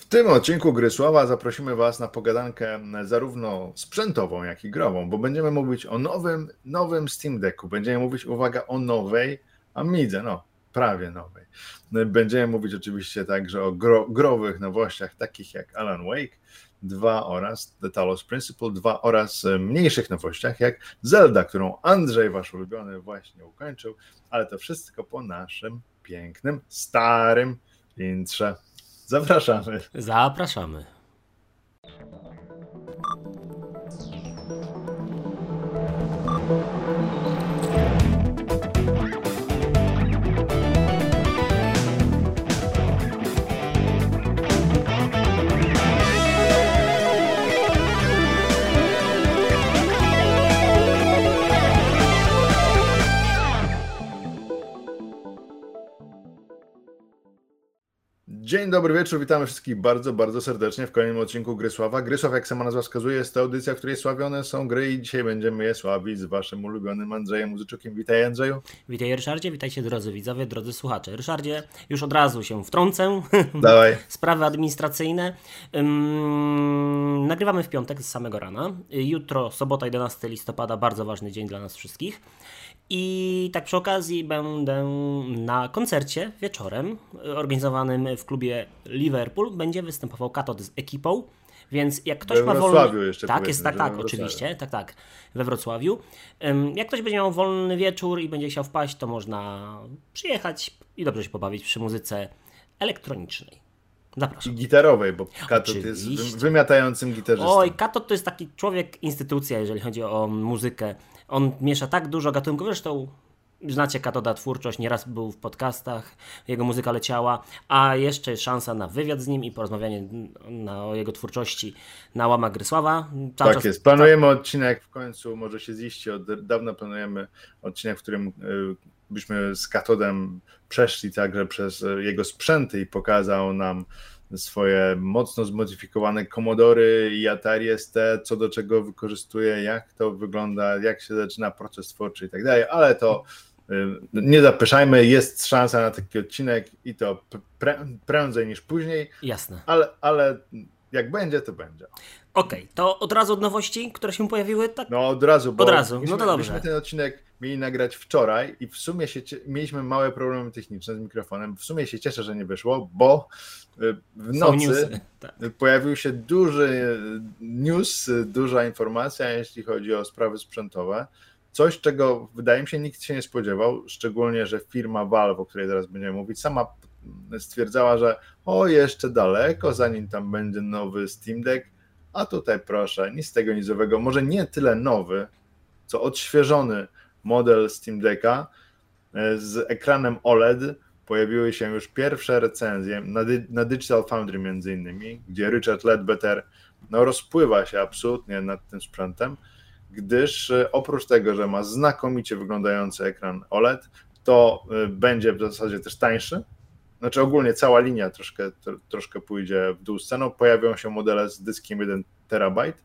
W tym odcinku Gry Sława zaprosimy Was na pogadankę zarówno sprzętową, jak i grową, bo będziemy mówić o nowym, nowym Steam Decku. Będziemy mówić, uwaga, o nowej Amidze, no prawie nowej. Będziemy mówić oczywiście także o gro, growych nowościach, takich jak Alan Wake 2 oraz The Talos Principle 2 oraz mniejszych nowościach jak Zelda, którą Andrzej, Wasz ulubiony, właśnie ukończył, ale to wszystko po naszym pięknym, starym intrze. Zapraszamy. Zapraszamy. Dzień dobry wieczór, witamy wszystkich bardzo, bardzo serdecznie w kolejnym odcinku Grysława. Grysław, jak sama nazwa wskazuje, jest to audycja, w której sławione są gry i dzisiaj będziemy je sławić z waszym ulubionym Andrzejem Muzyczukiem. Witaj Andrzeju. Witaj Ryszardzie, witajcie drodzy widzowie, drodzy słuchacze. Ryszardzie, już od razu się wtrącę. Dawaj. Sprawy administracyjne. Um, nagrywamy w piątek z samego rana. Jutro, sobota 11 listopada, bardzo ważny dzień dla nas wszystkich. I tak przy okazji będę na koncercie wieczorem organizowanym w klubie Liverpool. Będzie występował Katod z ekipą. Więc jak ktoś we ma wolny... jeszcze Tak, jest, tak, tak, oczywiście, tak, tak, we Wrocławiu. Jak ktoś będzie miał wolny wieczór i będzie chciał wpaść, to można przyjechać i dobrze się pobawić przy muzyce elektronicznej. Zapraszam. I gitarowej, bo Katot jest wymiatającym gitarzystą. Oj, Katot to jest taki człowiek, instytucja, jeżeli chodzi o muzykę. On miesza tak dużo gatunków, zresztą znacie Katoda twórczość, nieraz był w podcastach, jego muzyka leciała, a jeszcze jest szansa na wywiad z nim i porozmawianie na, o jego twórczości na łamach Grysława. Cały tak jest, planujemy tak. odcinek w końcu, może się ziści, od dawna planujemy odcinek, w którym y, byśmy z Katodem przeszli także przez jego sprzęty i pokazał nam swoje mocno zmodyfikowane Commodore i Atari ST, co do czego wykorzystuje, jak to wygląda, jak się zaczyna proces twórczy i tak dalej, ale to y, nie zapeszajmy, jest szansa na taki odcinek i to prędzej niż później. Jasne. Ale, ale jak będzie, to będzie. Okej, okay, to od razu od nowości, które się pojawiły? Tak? No od razu, bo od razu. no to dobrze. Myśmy ten odcinek mieli nagrać wczoraj i w sumie się mieliśmy małe problemy techniczne z mikrofonem. W sumie się cieszę, że nie wyszło, bo w nocy tak. pojawił się duży news, duża informacja, jeśli chodzi o sprawy sprzętowe. Coś, czego wydaje mi się nikt się nie spodziewał, szczególnie, że firma Valve, o której teraz będziemy mówić, sama stwierdzała, że o, jeszcze daleko, zanim tam będzie nowy Steam Deck, a tutaj proszę, nic z tego nizowego, może nie tyle nowy, co odświeżony model Steam Decka e, z ekranem OLED. Pojawiły się już pierwsze recenzje na, na Digital Foundry między innymi, gdzie Richard Ledbetter no, rozpływa się absolutnie nad tym sprzętem, gdyż e, oprócz tego, że ma znakomicie wyglądający ekran OLED, to e, będzie w zasadzie też tańszy, znaczy ogólnie cała linia troszkę, troszkę pójdzie w dół z. Pojawią się modele z dyskiem 1 terabajt,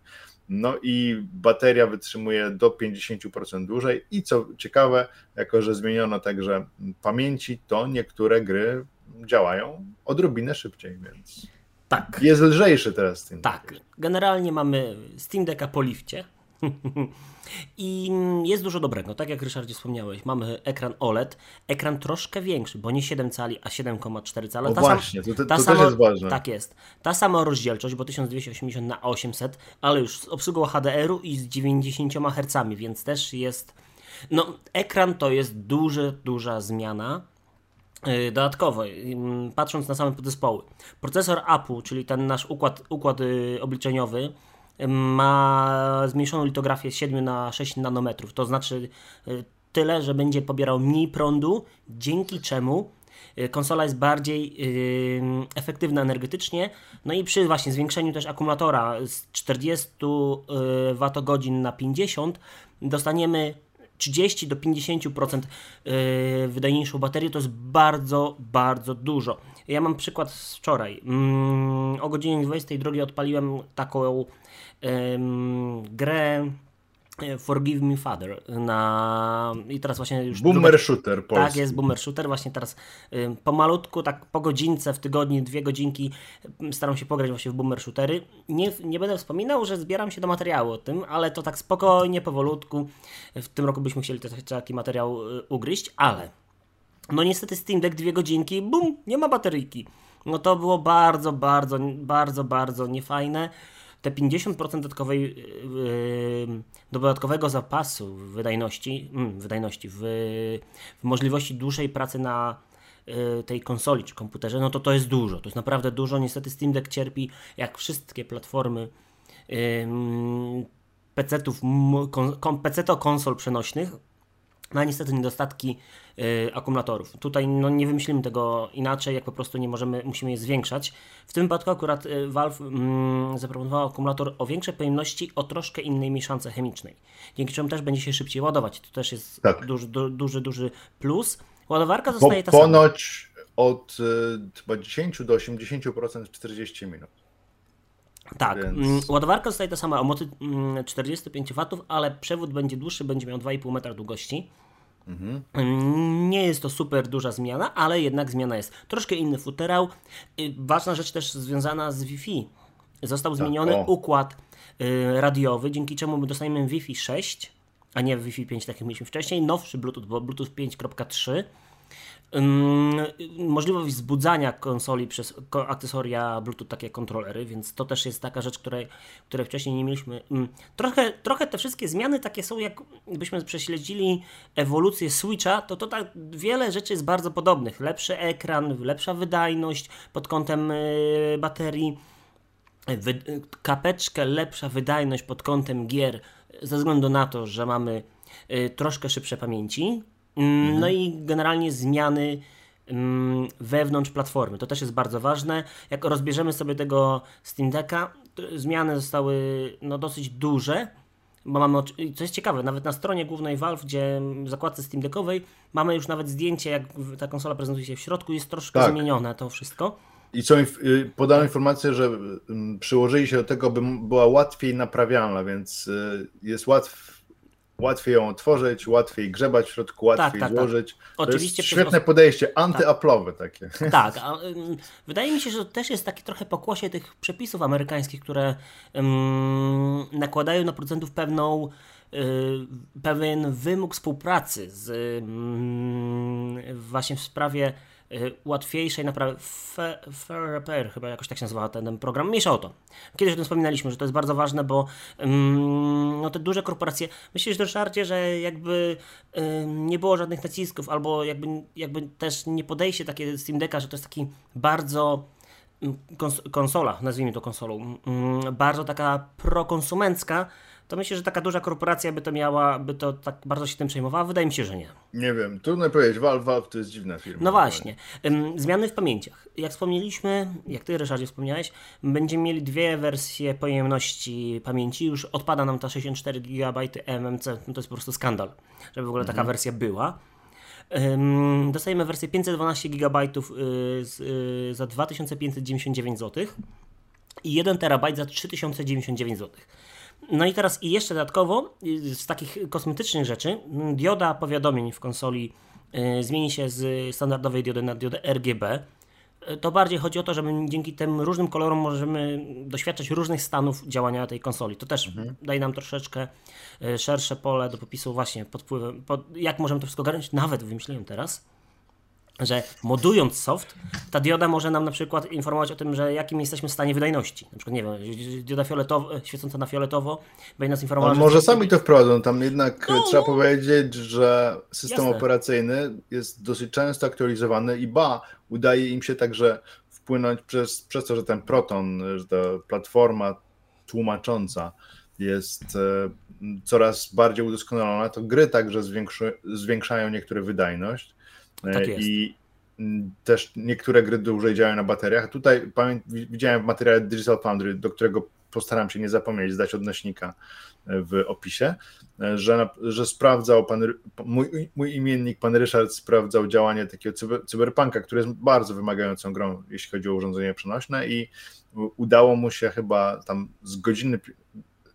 no i bateria wytrzymuje do 50% dłużej i co ciekawe, jako że zmieniono także pamięci, to niektóre gry działają odrobinę szybciej, więc tak. jest lżejszy teraz Steam Deck. Tak, generalnie mamy Steam Decka po lifcie, I jest dużo dobrego. Tak jak Ryszardzie wspomniałeś, mamy ekran OLED, ekran troszkę większy, bo nie 7 cali, a 7,4 cala. Ta właśnie, to, to, to sama, też jest ważne. Tak jest. Ta sama rozdzielczość, bo 1280 na 800, ale już z obsługą HDR-u i z 90 Hz, więc też jest... No, ekran to jest duża, duża zmiana. Y, dodatkowo, patrząc na same podzespoły, procesor Apple, czyli ten nasz układ, układ y, obliczeniowy, ma zmniejszoną litografię z 7 na 6 nanometrów. To znaczy y, tyle, że będzie pobierał mniej prądu, dzięki czemu y, konsola jest bardziej yy, efektywna energetycznie. No i przy właśnie zwiększeniu też akumulatora z 40 yy, Wh na 50 dostaniemy 30 do 50% yy, wydajniejszą baterię. To jest bardzo, bardzo dużo. Ja mam przykład z wczoraj. Mm, o godzinie 22 odpaliłem taką grę e, Forgive Me Father na i teraz właśnie już Boomer druga... Shooter polski. Tak, jest Boomer Shooter, właśnie teraz y, pomalutku, tak po godzince w tygodniu, dwie godzinki staram się pograć właśnie w Boomer Shootery. Nie, nie będę wspominał, że zbieram się do materiału o tym, ale to tak spokojnie, powolutku. W tym roku byśmy chcieli taki materiał y, ugryźć, ale no niestety Steam Deck dwie godzinki, bum, nie ma bateryjki. No to było bardzo, bardzo, bardzo, bardzo niefajne te 50% dodatkowej, yy, dodatkowego zapasu wydajności, yy, wydajności w, w, możliwości dłuższej pracy na yy, tej konsoli czy komputerze, no to to jest dużo. To jest naprawdę dużo. Niestety Steam Deck cierpi, jak wszystkie platformy PC-ów, PC-to konsol przenośnych, no a niestety niedostatki y, akumulatorów. Tutaj no, nie wymyślimy tego inaczej, jak po prostu nie możemy, musimy je zwiększać. W tym wypadku akurat y, Valve mm, zaproponował akumulator o większej pojemności, o troszkę innej mieszance chemicznej, dzięki czemu też będzie się szybciej ładować. To też jest tak. duży, du, duży, duży plus. Ładowarka zostaje po, ta sama. Ponoć od y, chyba 10 do 80% w 40 minut. Tak, Więc... Mm, ładowarka zostaje ta sama o mocy 45 mm, W, ale przewód będzie dłuższy, będzie miał 2,5 metra długości. Mhm. Mm, nie jest to super duża zmiana, ale jednak zmiana jest. Troszkę inny futerał. Ważna rzecz też związana z Wi-Fi. Został tak, zmieniony o. układ y, radiowy, dzięki czemu my dostajemy Wi-Fi 6, a nie Wi-Fi 5, tak jak mieliśmy wcześniej. Nowszy Bluetooth, bo Bluetooth 5.3 możliwość wzbudzania konsoli przez akcesoria Bluetooth, takie kontrolery, więc to też jest taka rzecz, której, której wcześniej nie mieliśmy. Trochę, trochę te wszystkie zmiany takie są, jakbyśmy prześledzili ewolucję Switcha, to, to tak wiele rzeczy jest bardzo podobnych. Lepszy ekran, lepsza wydajność pod kątem y, baterii, wy, kapeczkę, lepsza wydajność pod kątem gier, ze względu na to, że mamy y, troszkę szybsze pamięci, Mhm. No i generalnie zmiany mm, wewnątrz platformy. To też jest bardzo ważne. Jak rozbierzemy sobie tego Steam Decka, zmiany zostały no, dosyć duże. Bo mamy, co jest ciekawe, nawet na stronie głównej Valve, gdzie w zakładce Steam Deckowej mamy już nawet zdjęcie, jak ta konsola prezentuje się w środku, jest troszkę tak. zmienione to wszystko. I co podano informację, że przyłożyli się do tego, by była łatwiej naprawialna, więc y, jest łatw, łatwiej ją otworzyć, łatwiej grzebać w środku, łatwiej tak, tak, tak. złożyć. Tak. Oczywiście świetne podejście, tak. antyaplowe takie. Tak, a, wydaje mi się, że to też jest takie trochę pokłosie tych przepisów amerykańskich, które um, nakładają na producentów pewną y, pewien wymóg współpracy z, właśnie w sprawie łatwiejszej naprawy. Fair Repair, chyba jakoś tak się nazywa ten program. Mniejsza o to. Kiedyś o tym wspominaliśmy, że to jest bardzo ważne, bo um, no, te duże korporacje. Myślisz, Ryszardzie, że jakby um, nie było żadnych nacisków, albo jakby, jakby też nie podejście takie Steam Decka, że to jest taki bardzo kons konsola, nazwijmy to konsolą, um, bardzo taka prokonsumencka, to myślę, że taka duża korporacja by to miała, by to tak bardzo się tym przejmowała. Wydaje mi się, że nie. Nie wiem, trudno powiedzieć. Valve, Valve to jest dziwna firma. No właśnie. Zmiany w pamięciach. Jak wspomnieliśmy, jak ty Ryszardzie wspomniałeś, będziemy mieli dwie wersje pojemności pamięci. Już odpada nam ta 64 GB MMC. No to jest po prostu skandal, żeby w ogóle taka mhm. wersja była. Dostajemy wersję 512 GB y, y, za 2599 zł i 1 TB za 3099 zł. No i teraz i jeszcze dodatkowo y, z takich kosmetycznych rzeczy dioda powiadomień w konsoli y, zmieni się z standardowej diody na diodę RGB. Y, to bardziej chodzi o to, że dzięki tym różnym kolorom możemy doświadczać różnych stanów działania tej konsoli. To też mhm. daje nam troszeczkę szersze pole do popisu właśnie pod wpływem, pod, jak możemy to wszystko ogarnąć. Nawet wymyśliłem teraz, że modując soft, ta dioda może nam na przykład informować o tym, że jakim jesteśmy w stanie wydajności. Na przykład, nie wiem, dioda fioletowa, świecąca na fioletowo będzie nas informować. Może sami to wprowadzą, tam jednak no, trzeba no. powiedzieć, że system jasne. operacyjny jest dosyć często aktualizowany i ba, udaje im się także wpłynąć przez, przez to, że ten Proton, że ta platforma tłumacząca jest e, coraz bardziej udoskonalona, to gry także zwiększają niektóre wydajność tak jest. I mm, też niektóre gry dłużej działają na bateriach. Tutaj widziałem w materiale Digital Foundry, do którego postaram się nie zapomnieć, zdać odnośnika e, w opisie, e, że, że sprawdzał pan, mój, mój imiennik, pan Ryszard, sprawdzał działanie takiego cyber, cyberpunka, który jest bardzo wymagającą grą, jeśli chodzi o urządzenie przenośne i udało mu się chyba tam z godziny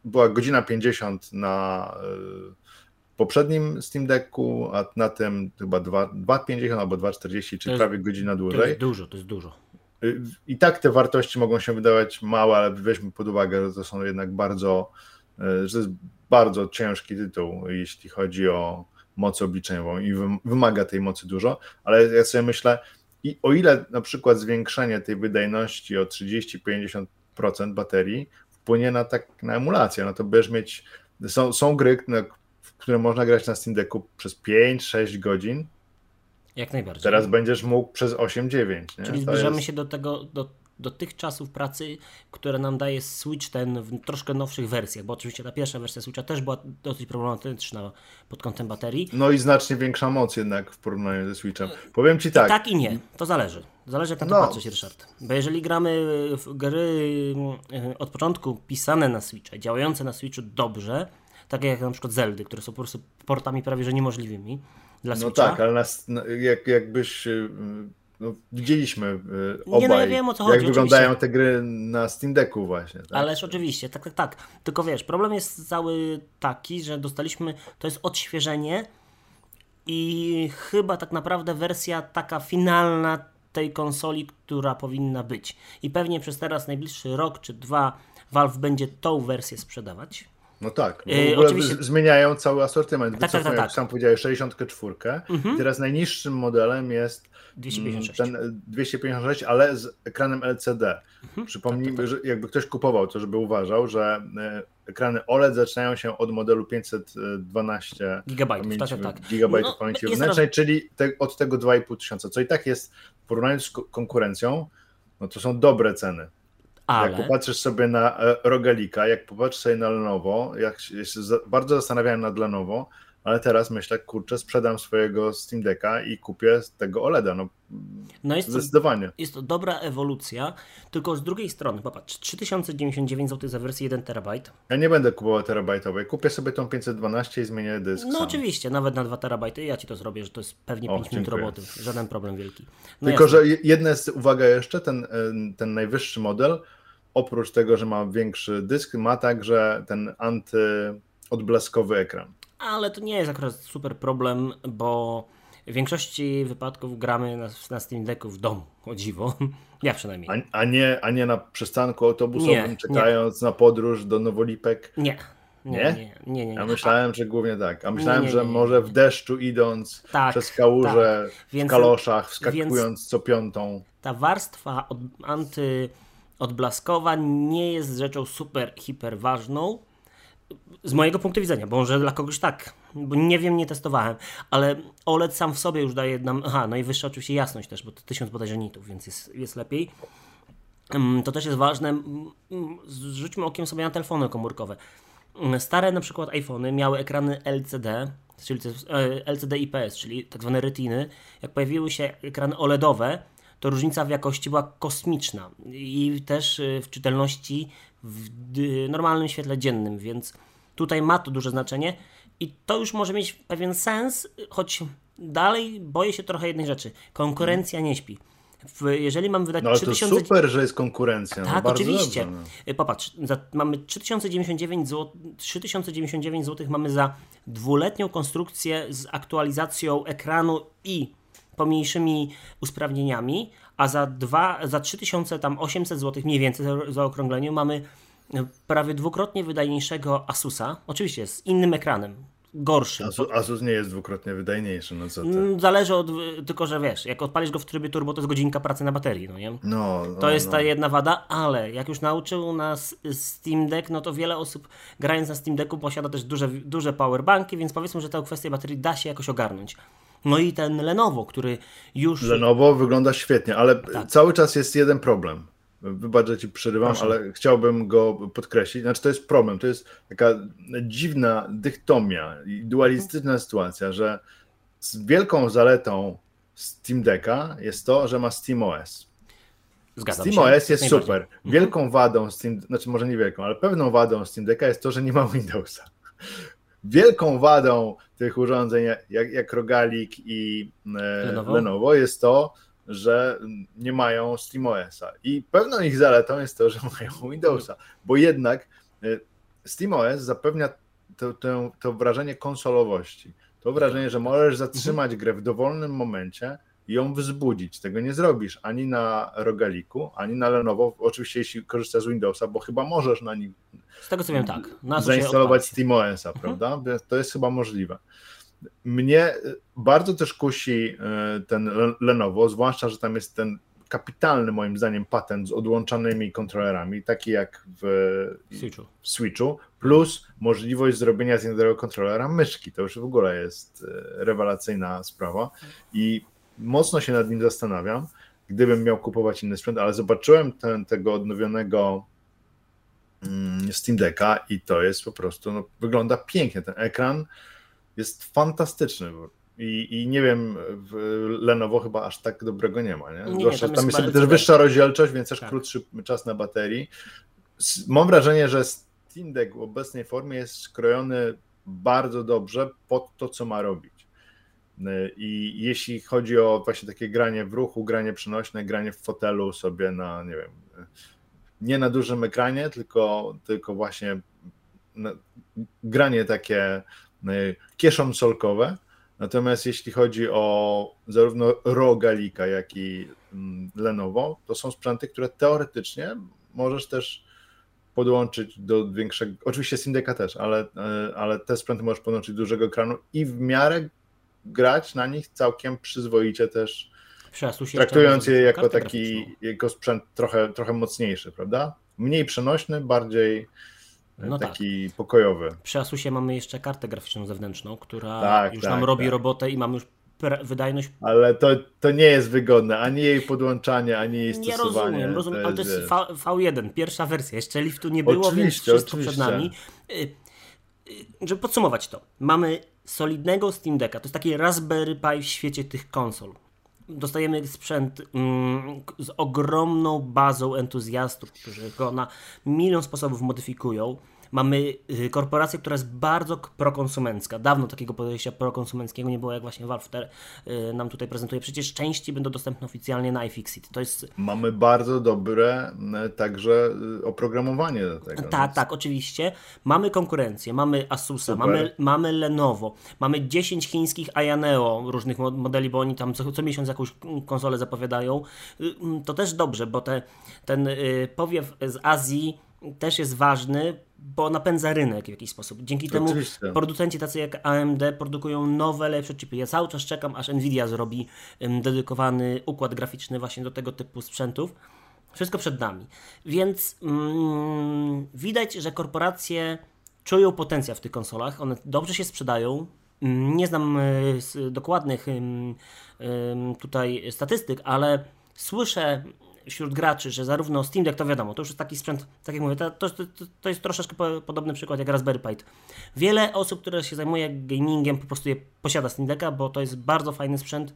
była godzina 50 na poprzednim Steam Decku, a na tym chyba 2,50 albo 2,40, czyli prawie godzina dłużej. To jest dużo, to jest dużo. I tak te wartości mogą się wydawać małe, ale weźmy pod uwagę, że to są jednak bardzo, że to jest bardzo ciężki tytuł, jeśli chodzi o moc obliczeniową i wymaga tej mocy dużo, ale ja sobie myślę, i o ile na przykład zwiększenie tej wydajności o 30-50% baterii wpłynie na tak na emulację, no to będziesz mieć, są, są gry, które można grać na Steam Decku przez 5-6 godzin. Jak najbardziej. Teraz będziesz mógł przez 8-9. Czyli zbliżamy jest... się do tego, do do tych czasów pracy, które nam daje Switch ten w troszkę nowszych wersjach, bo oczywiście ta pierwsza wersja Switcha też była dosyć problematyczna pod kątem baterii. No i znacznie większa moc jednak w porównaniu ze Switchem. Powiem Ci tak. I tak i nie, to zależy. Zależy jak na to no. patrzeć, Ryszard. Bo jeżeli gramy w gry e, od początku pisane na Switcha, działające na Switchu dobrze, takie jak na przykład Zeldy, które są po prostu portami prawie że niemożliwymi dla no Switcha. No tak, ale nas, no, jak, jakbyś y, no, widzieliśmy obaj, nie, no ja wiem, o co chodzi, jak wyglądają oczywiście. te gry na Steam Decku właśnie. Tak? Ależ oczywiście, tak, tak, tak. Tylko wiesz, problem jest cały taki, że dostaliśmy, to jest odświeżenie i chyba tak naprawdę wersja taka finalna tej konsoli, która powinna być. I pewnie przez teraz najbliższy rok czy dwa Valve będzie tą wersję sprzedawać. No tak, bo w ogóle Oczywiście... zmieniają cały asortyment. Tak, tak, tak, tak. Jak sam powiedziałeś, 64. Mhm. Teraz najniższym modelem jest 256. Ten 256, ale z ekranem LCD. Mhm. Przypomnijmy, tak, tak, tak. że jakby ktoś kupował, to żeby uważał, że e, ekrany OLED zaczynają się od modelu 512 gigabajtów, pamięci, tak, tak. gigabajtów no, pamięci wewnętrznej, teraz... czyli te, od tego 2,5 tysiąca, co i tak jest w porównaniu z konkurencją, no to są dobre ceny. Ale... Jak popatrzysz sobie na e, Rogalika, jak popatrzysz sobie na Lenovo, jak się bardzo zastanawiałem nad Lenovo, ale teraz myślę, kurczę, sprzedam swojego Steam Decka i kupię tego OLEDa. No, no jest zdecydowanie. To, jest to dobra ewolucja, tylko z drugiej strony, popatrz, 3099 zł za wersję 1 terabajt. Ja nie będę kupował terabajtowej, kupię sobie tą 512 i zmienię dysk. No sam. oczywiście, nawet na 2 terabajty ja ci to zrobię, że to jest pewnie o, 5 minut roboty, żaden problem wielki. No tylko, jasne. że jedna jest uwaga jeszcze, ten, ten najwyższy model, oprócz tego, że ma większy dysk, ma także ten antyodblaskowy ekran ale to nie jest akurat super problem, bo w większości wypadków gramy na, na Steam Decku w domu, o dziwo. Ja przynajmniej. A, a, nie, a nie na przystanku autobusowym, nie, czekając nie. na podróż do Nowolipek? Nie. Nie, nie, nie. nie, Ja myślałem, a, że głównie tak. A myślałem, że może w deszczu idąc tak, przez kałuże, tak. w więc, kaloszach, wskakując co piątą. Ta warstwa od, antyodblaskowa nie jest rzeczą super, hiper ważną, z mojego punktu widzenia, bo może dla kogoś tak, bo nie wiem, nie testowałem, ale OLED sam w sobie już daje nam, aha, no i wyższa oczywiście jasność też, bo to 1000 bodajże nitów, więc jest, jest lepiej. To też jest ważne. Rzućmy okiem sobie na telefony komórkowe. Stare na przykład iPhony miały ekrany LCD, czyli e, LCD IPS, czyli tak zwane retiny. Jak pojawiły się ekrany OLEDowe, to różnica w jakości była kosmiczna i też e, w czytelności w normalnym świetle dziennym, więc tutaj ma to duże znaczenie i to już może mieć pewien sens, choć dalej boję się trochę jednej rzeczy. Konkurencja nie śpi. jeżeli mam wydać no, 3000... to super, że jest konkurencja. No tak, no, oczywiście. Dobrze, no. Popatrz, za, mamy 3099 zł, 3099 zł mamy za dwuletnią konstrukcję z aktualizacją ekranu i pomniejszymi usprawnieniami, a za, dwa, za 3800 zł mniej więcej za, za okrągleniu mamy e, prawie dwukrotnie wydajniejszego Asusa, oczywiście z innym ekranem, gorszym. Asus, Asus, nie jest dwukrotnie wydajniejszy, no co ty? Mm, zależy od, tylko że wiesz, jak odpalisz go w trybie turbo, to jest godzinka pracy na baterii, no nie? No, no to jest no. ta jedna wada, ale jak już nauczył nas Steam Deck, no to wiele osób grając na Steam Decku posiada też duże, duże powerbanki, więc powiedzmy, że tę kwestię baterii da się jakoś ogarnąć. No i ten Lenovo, który już. Lenovo wygląda świetnie, ale tak. cały czas jest jeden problem. Wybacz, że ci przerywam, Proszę. ale chciałbym go podkreślić. Znaczy, to jest problem, to jest taka dziwna dychtomia i dualistyczna sytuacja, że z wielką zaletą Steam Decka jest to, że ma SteamOS. Zgadzam SteamOS jest super. Mhm. Wielką wadą Steam, znaczy może nie wielką, ale pewną wadą Steam Decka jest to, że nie ma Windowsa wielką wadą tych urządzeń, jak, jak Rogalik i e, Lenovo? Lenovo, jest to, że nie mają SteamOS-a. I pewną ich zaletą jest to, że mają Windowsa, bo jednak e, SteamOS zapewnia to, to, to wrażenie konsolowości. To wrażenie, że możesz zatrzymać grę w dowolnym momencie i ją wzbudzić. Tego nie zrobisz ani na Rogaliku, ani na Lenovo. Oczywiście, jeśli korzystasz z Windowsa, bo chyba możesz na nim. Z tego co wiem, tak. Na zainstalować SteamOS-a, mhm. prawda? To jest chyba możliwe. Mnie bardzo też kusi e, ten Lenovo, zwłaszcza, że tam jest ten kapitalny moim zdaniem patent z odłączanymi kontrolerami, taki jak w Switchu. w Switchu, plus możliwość zrobienia z jednego kontrolera myszki. To już w ogóle jest e, rewelacyjna sprawa i mocno się nad nim zastanawiam, gdybym miał kupować inny sprzęt, ale zobaczyłem ten, tego odnowionego Steam Decka i to jest po prostu, no, wygląda pięknie. Ten ekran jest fantastyczny. I, I nie wiem, Lenovo chyba aż tak dobrego nie ma. Nie? nie, nie tam, tam jest, jest też wyższa rozdzielczość, więc też tak. krótszy czas na baterii. Mam wrażenie, że Steam Deck w obecnej formie jest skrojony bardzo dobrze pod to, co ma robić. I jeśli chodzi o właśnie takie granie w ruchu, granie przenośne, granie w fotelu sobie na, nie wiem, nie na dużym ekranie, tylko, tylko właśnie granie takie kieszonsolkowe, Natomiast jeśli chodzi o zarówno Rogalika, jak i mm, Lenovo, to są sprzęty, które teoretycznie możesz też podłączyć do większego, oczywiście Syndeka też, ale, e, ale te sprzęty możesz podłączyć do dużego ekranu i w miarę grać na nich całkiem przyzwoicie też, traktując je jako taki jako sprzęt trochę, trochę mocniejszy, prawda? Mniej przenośny, bardziej no taki tak. pokojowy. Przy Asusie mamy jeszcze kartę graficzną zewnętrzną, która tak, już tak, nam robi tak. robotę i mamy już wydajność. Ale to, to nie jest wygodne, ani jej podłączenie, ani jej stosowanie. Nie rozumiem, rozumiem, ale to jest v, V1, pierwsza wersja, jeszcze liftu nie było, oczywiście, więc wszystko oczywiście. przed nami. Y, y, żeby podsumować to, mamy solidnego Steam Decka, to jest taki Raspberry Pi w świecie tych konsol. Dostajemy sprzęt mm, z ogromną bazą entuzjastów, którzy go na milion sposobów modyfikują Mamy y, korporację, która jest bardzo prokonsumencka. Dawno takiego podejścia prokonsumenckiego nie było, jak właśnie Valve y, nam tutaj prezentuje. Przecież części będą dostępne oficjalnie na iFixit. To jest... Mamy bardzo dobre także y, oprogramowanie do tego. Tak, więc... tak, oczywiście. Mamy konkurencję, mamy Asusa, mamy, mamy Lenovo, mamy 10 chińskich Ayaneo różnych modeli, bo oni tam co, co miesiąc jakąś konsolę zapowiadają. Mm, to też dobrze, bo te, ten powiew z Azji też jest ważny, bo napędza rynek w jakiś sposób. Dzięki Oczywiście. temu producenci tacy jak AMD produkują nowe, lepsze chipy. Ja cały czas czekam, aż Nvidia zrobi dedykowany układ graficzny właśnie do tego typu sprzętów. Wszystko przed nami. Więc mm, widać, że korporacje czują potencjał w tych konsolach. One dobrze się sprzedają. Nie znam y, dokładnych tutaj statystyk, ale słyszę wśród graczy, że zarówno Steam Deck to wiadomo, to już jest taki sprzęt, tak jak mówię, to, to, to jest troszeczkę podobny przykład jak Raspberry Pi. Wiele osób, które się zajmuje gamingiem, po prostu je posiada Steam Decka, bo to jest bardzo fajny sprzęt,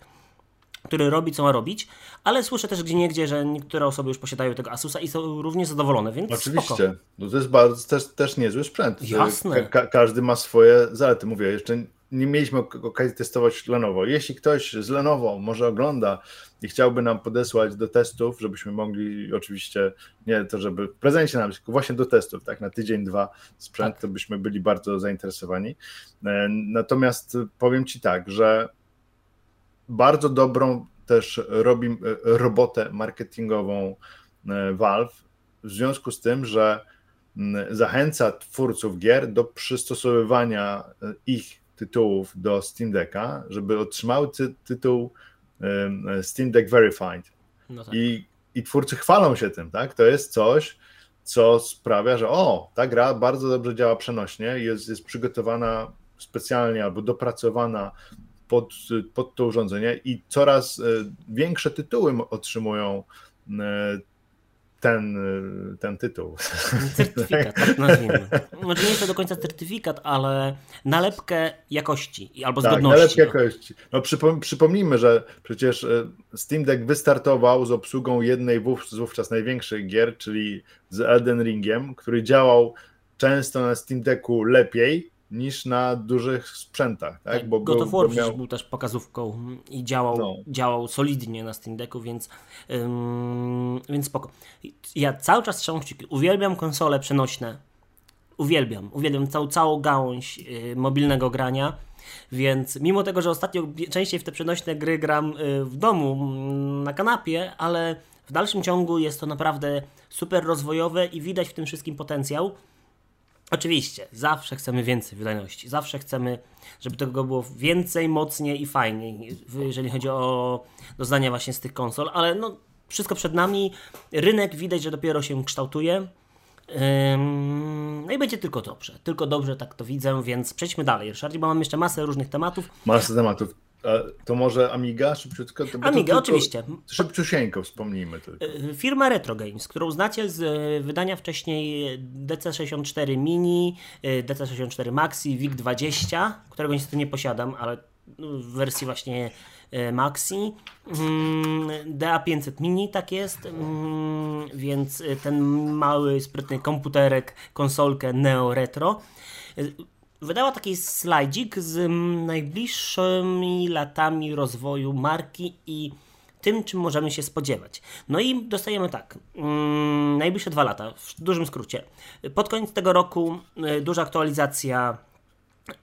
który robi, co ma robić, ale słyszę też gdzie niegdzie, że niektóre osoby już posiadają tego Asusa i są również zadowolone, więc Oczywiście, spoko. no to jest bardzo, też, też niezły sprzęt. Jasne. Ka każdy ma swoje zalety, mówię, jeszcze nie mieliśmy okazji testować Lenovo. Jeśli ktoś z Lenovo może ogląda i chciałby nam podesłać do testów, żebyśmy mogli oczywiście, nie to żeby w prezencie nam, tylko właśnie do testów, tak, na tydzień, dwa sprzęt, tak. to byśmy byli bardzo zainteresowani. E, natomiast powiem Ci tak, że bardzo dobrą też robi e, robotę marketingową e, Valve w związku z tym, że zachęca twórców gier do przystosowywania ich tytułów do Steam Decka, żeby otrzymały ty tytuł Steam Deck Verified. No tak. I, I twórcy chwalą się tym, tak? To jest coś, co sprawia, że o, ta gra bardzo dobrze działa przenośnie, jest, jest przygotowana specjalnie albo dopracowana pod, pod to urządzenie i coraz e, większe tytuły otrzymują e, ten, ten tytuł. Certyfikat, tak nazwijmy. Może nie jest to do końca certyfikat, ale nalepkę jakości albo tak, zgodności. nalepkę no. jakości. No przypom przypomnijmy, że przecież e, Steam Deck wystartował z obsługą jednej z wówczas największych gier, czyli z Elden Ringiem, który działał często na Steam Decku lepiej niż na dużych sprzętach. Tak? tak bo God of War miał... był też pokazówką i działał, no. działał solidnie na Steam Decku, więc, ym, więc spoko. Ja cały czas trzymam kciuki. Uwielbiam konsole przenośne. uwielbiam. Uwielbiam całą, całą gałąź yy, mobilnego grania. Więc mimo tego, że ostatnio częściej w te przenośne gry gram yy, w domu, mm, na kanapie, ale w dalszym ciągu jest to naprawdę super rozwojowe i widać w tym wszystkim potencjał. Oczywiście, zawsze chcemy więcej wydajności, zawsze chcemy, żeby tego było więcej, mocniej i fajniej, jeżeli chodzi o doznania właśnie z tych konsol, ale no, wszystko przed nami, rynek widać, że dopiero się kształtuje. No i będzie tylko dobrze, tylko dobrze tak to widzę, więc przejdźmy dalej, Ryszard, bo mam jeszcze masę różnych tematów. Masę tematów. To może Amiga szybciutko? To Amiga, oczywiście. Szybciusieńko wspomnijmy tylko. E, firma Retro Games, którą znacie z e, wydania wcześniej DC64 Mini, e, DC64 Maxi, VIC-20, którego niestety nie posiadam, ale w wersji właśnie Maxi. Mm, DA500 Mini tak jest, mm, więc ten mały, sprytny komputerek, konsolkę Neo Retro wydała taki slajdzik z mm, najbliższymi latami rozwoju marki i tym, czym możemy się spodziewać. No i dostajemy tak, mm, najbliższe dwa lata, w dużym skrócie. Pod koniec tego roku y, duża aktualizacja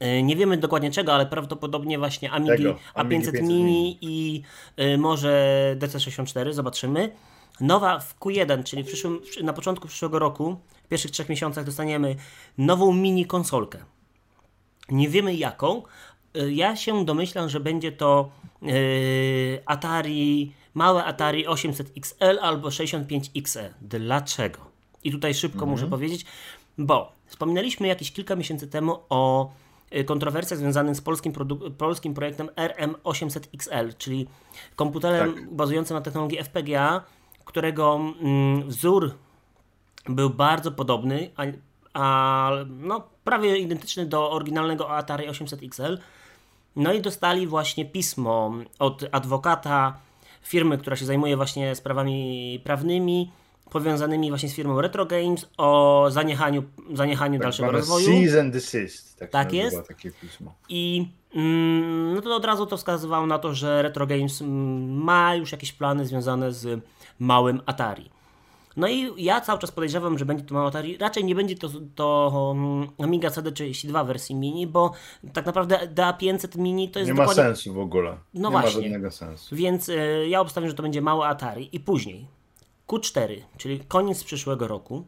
y, nie wiemy dokładnie czego, ale prawdopodobnie właśnie Amigi tego, A500 Mini i y, może DC64, zobaczymy. Nowa w Q1, czyli w przyszłym, na początku przyszłego roku, w pierwszych trzech miesiącach dostaniemy nową mini konsolkę. Nie wiemy jaką. Y, ja się domyślam, że będzie to yy, Atari, małe Atari 800XL albo 65XE. Dlaczego? I tutaj szybko mhm. muszę powiedzieć, bo wspominaliśmy jakieś kilka miesięcy temu o y, kontrowersjach związanych z polskim, polskim projektem RM800XL, czyli komputerem tak. bazującym na technologii FPGA, którego mm, wzór był bardzo podobny, a, no, prawie identyczny do oryginalnego Atari 800 XL. No i dostali właśnie pismo od adwokata firmy, która się zajmuje właśnie sprawami prawnymi, powiązanymi właśnie z firmą Retro Games o zaniechaniu, zaniechaniu tak dalszego rozwoju. Cease and desist. Tak, tak jest. Takie pismo. I mm, no to od razu to wskazywało na to, że Retro Games ma już jakieś plany związane z małym Atari. No i ja cały czas podejrzewam, że będzie to mało Atari. Raczej nie będzie to, to um, Amiga CD32 wersji mini, bo tak naprawdę DA500 mini to jest Nie dokładnie... ma sensu w ogóle. No nie właśnie. ma żadnego sensu. Więc y, ja obstawiam, że to będzie mało Atari. I później Q4, czyli koniec przyszłego roku,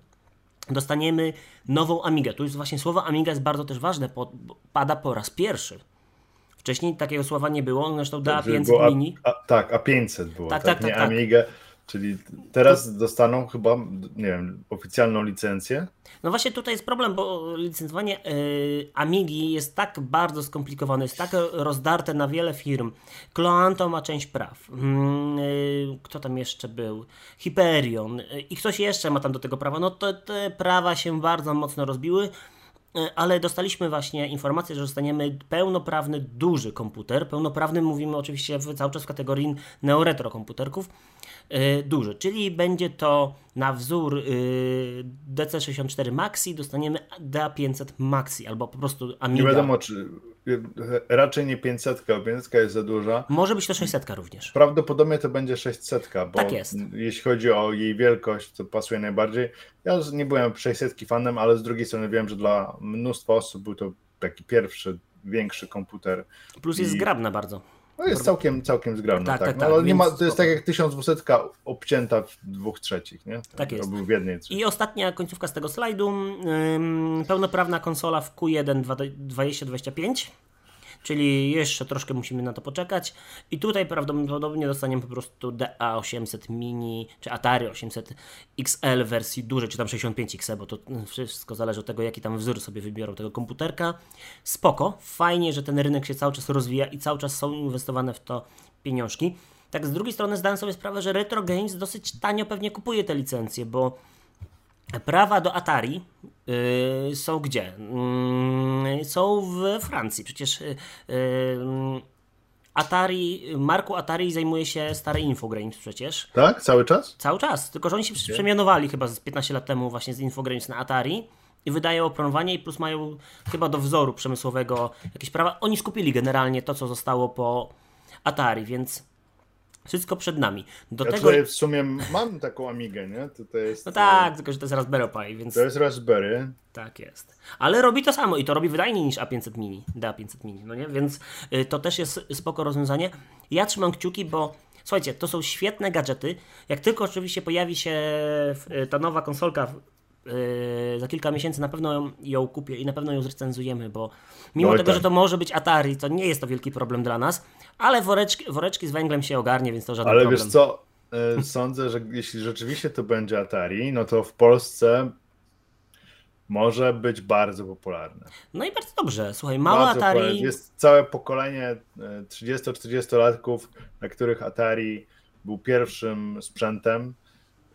dostaniemy nową Amigę. Tu jest właśnie słowo Amiga jest bardzo też ważne, bo pada po raz pierwszy. Wcześniej takiego słowa nie było, zresztą DA500 Mini. A, tak, A500 było, tak, tak, tak, nie tak, Amiga. Czyli teraz dostaną chyba, nie wiem, oficjalną licencję? No właśnie tutaj jest problem, bo licencowanie yy, Amigi jest tak bardzo skomplikowane, jest tak rozdarte na wiele firm. Cloanto ma część praw. Yy, kto tam jeszcze był? Hyperion. Yy, I ktoś jeszcze ma tam do tego prawa. No to te prawa się bardzo mocno rozbiły ale dostaliśmy właśnie informację, że dostaniemy pełnoprawny, duży komputer. Pełnoprawny mówimy oczywiście cały czas w kategorii neoretro komputerków. E, duży, czyli będzie to na wzór e, DC64 Maxi dostaniemy DA500 Maxi albo po prostu Amiga. Nie wiadomo, czy raczej nie 500, bo 500 jest za duża. Może być to 600 również. Prawdopodobnie to będzie 600, bo tak jest. jeśli chodzi o jej wielkość, to pasuje najbardziej. Ja nie byłem 600 fanem, ale z drugiej strony wiem, że dla mnóstwa osób był to taki pierwszy, większy komputer. Plus jest I... zgrabna bardzo. No jest całkiem, całkiem zgrabny, tak. tak, tak, no, tak nie ma, to jest tak jak 1200 obcięta w dwóch trzecich, nie? Tak jest. Był w jednej trzeciej. I ostatnia końcówka z tego slajdu, ym, pełnoprawna konsola w Q1 2025 czyli jeszcze troszkę musimy na to poczekać. I tutaj prawdopodobnie dostaniemy po prostu DA800 Mini, czy Atari 800 XL wersji dużej, czy tam 65 XL, bo to wszystko zależy od tego, jaki tam wzór sobie wybiorą tego komputerka. Spoko, fajnie, że ten rynek się cały czas rozwija i cały czas są inwestowane w to pieniążki. Tak z drugiej strony zdałem sobie sprawę, że Retro Games dosyć tanio pewnie kupuje te licencje, bo Prawa do Atari yy, są gdzie? Yy, są w Francji. Przecież yy, Atari, marku Atari zajmuje się stare Infogrames przecież. Tak? Cały czas? Cały czas. Tylko, że oni się okay. przemianowali chyba z 15 lat temu właśnie z Infogrames na Atari i wydają opromowanie i plus mają chyba do wzoru przemysłowego jakieś prawa. Oni skupili generalnie to, co zostało po Atari, więc Wszystko przed nami. Do ja tego... tutaj w sumie mam taką Amigę, nie? To jest... No tak, tylko że to jest Raspberry Pi, więc... To jest Raspberry. Tak jest. Ale robi to samo i to robi wydajniej niż A500 Mini, DA500 Mini, no nie? Więc y, to też jest spoko rozwiązanie. Ja trzymam kciuki, bo słuchajcie, to są świetne gadżety. Jak tylko oczywiście pojawi się y, ta nowa konsolka Yy, za kilka miesięcy na pewno ją kupię i na pewno ją zrecenzujemy, bo mimo no tego, tak. że to może być Atari, to nie jest to wielki problem dla nas, ale woreczki, woreczki z węglem się ogarnie, więc to żaden ale problem. Ale wiesz co, yy, sądzę, że jeśli rzeczywiście to będzie Atari, no to w Polsce może być bardzo popularne. No i bardzo dobrze. Słuchaj, bardzo Atari. Popularne. Jest całe pokolenie 30-40-latków, yy, na których Atari był pierwszym sprzętem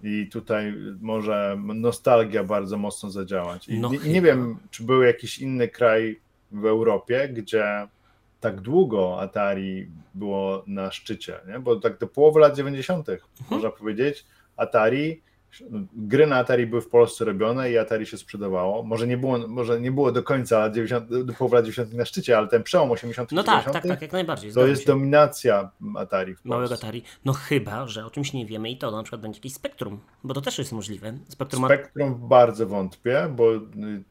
i tutaj może nostalgia bardzo mocno zadziałać. I no nie, nie, wiem, czy był jakiś inny kraj w Europie, gdzie tak długo Atari było na szczycie, nie? bo tak do połowy lat 90. Mhm. można powiedzieć, Atari gry na Atari były w Polsce robione i Atari się sprzedawało. Może nie było, może nie było do końca 90, do połowy lat 90 na szczycie, ale ten przełom 80 No tak, tak, tak, jak najbardziej. To jest się. dominacja Atari w Małego Atari. No chyba, że o czymś nie wiemy i to na przykład będzie jakiś Spektrum, bo to też jest możliwe. Spektrum, Spektrum bardzo wątpię, bo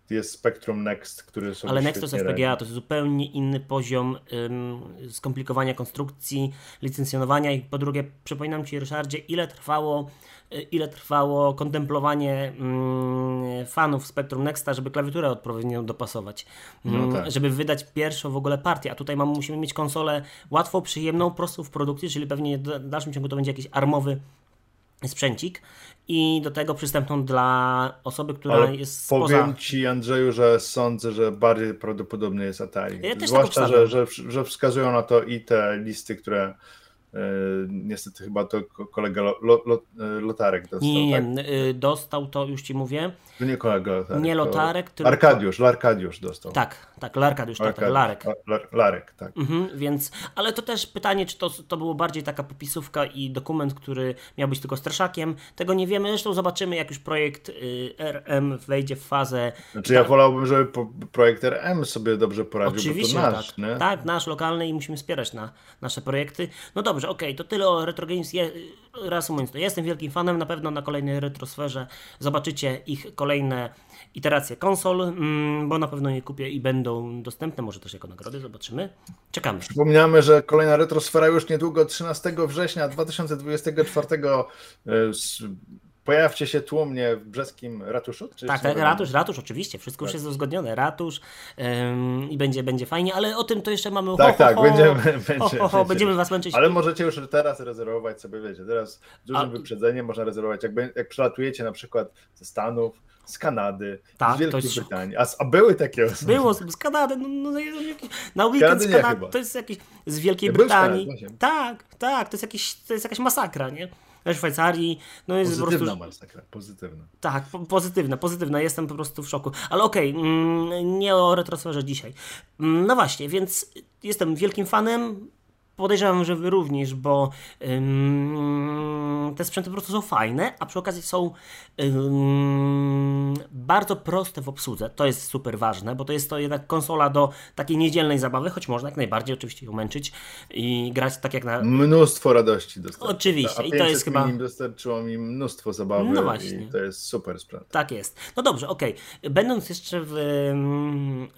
jest Spektrum Next, który sobie Ale Next to jest FPGA, to jest zupełnie inny poziom ym, skomplikowania konstrukcji, licencjonowania i po drugie, przypominam Ci Ryszardzie, ile trwało ile trwało kontemplowanie mm, fanów Spectrum Nexta, żeby klawiaturę odpowiednio dopasować, no mm, tak. żeby wydać pierwszą w ogóle partię, a tutaj mamy, musimy mieć konsolę łatwo, przyjemną, prostą w produkcji, czyli pewnie w dalszym ciągu to będzie jakiś armowy sprzęcik i do tego przystępną dla osoby, która Ale jest powiem spoza... Ci Andrzeju, że sądzę, że bardziej prawdopodobny jest Atari. Ja tak Zwłaszcza, że, że, że wskazują na to i te listy, które E, niestety chyba to kolega Lotarek dostał. Nie, nie, tak? Y, dostał to, już ci mówię. To nie kolega Lotarek. Nie Lotarek, tylko... Arkadiusz, Larkadiusz dostał. Tak, tak, Larkadiusz, tak, tak Larek. Larek, tak. Mhm, więc, ale to też pytanie, czy to, to było bardziej taka popisówka i dokument, który miał być tylko straszakiem. Tego nie wiemy, zresztą zobaczymy, jak już projekt y, RM wejdzie w fazę. Znaczy ja wolałbym, żeby projekt RM sobie dobrze poradził, Oczywiście, bo to nasz, tak. Nie? Tak, nasz, lokalny i musimy wspierać na nasze projekty. No dobrze, okej, okay, to tyle o Retro Games. Je, reasumując to, jestem wielkim fanem, na pewno na kolejnej retrosferze zobaczycie ich kolejne iteracje konsol, mm, bo na pewno je kupię i będą dostępne, może też jako nagrody, zobaczymy. Czekamy. Przypomniamy, że kolejna retrosfera już niedługo, 13 września 2024 Pojawcie się tłumnie w brzeskim ratuszu? tak, tak, ratusz, ratusz, oczywiście, wszystko tak. już jest uzgodnione, ratusz ym, i będzie, będzie fajnie, ale o tym to jeszcze mamy Tak, ho, tak, ho, będziemy, ho, ho, ho, będziemy was męczyć. Ale możecie już teraz rezerwować sobie, wiecie, teraz z dużym A... wyprzedzeniem można rezerwować, jak, jak przelatujecie na przykład ze Stanów, z Kanady, tak, z Wielkiej. Brytanii. A, a, były takie osoby? Było z Kanady, no, no, no na weekend z Kanady, to jest jakieś z Wielkiej ja Brytanii. Tak, tak, to jest, jakiś, to jest jakaś masakra, nie? We Szwajcarii. No jest pozytywna po prostu... masakra, pozytywna. Tak, po pozytywna, pozytywna. Jestem po prostu w szoku. Ale okej, okay, mm, nie o retrosferze dzisiaj. Mm, no właśnie, więc jestem wielkim fanem. Podejrzewam, że wy również, bo ym, te sprzęty po prostu są fajne, a przy okazji są ym, bardzo proste w obsłudze. To jest super ważne, bo to jest to jednak konsola do takiej niedzielnej zabawy, choć można jak najbardziej oczywiście ją męczyć i grać tak jak na... Mnóstwo radości dostarczyło. Oczywiście. I to jest chyba... dostarczyło mi mnóstwo zabawy no właśnie. i to jest super sprzęt. Tak jest. No dobrze, okej. Okay. Będąc jeszcze w,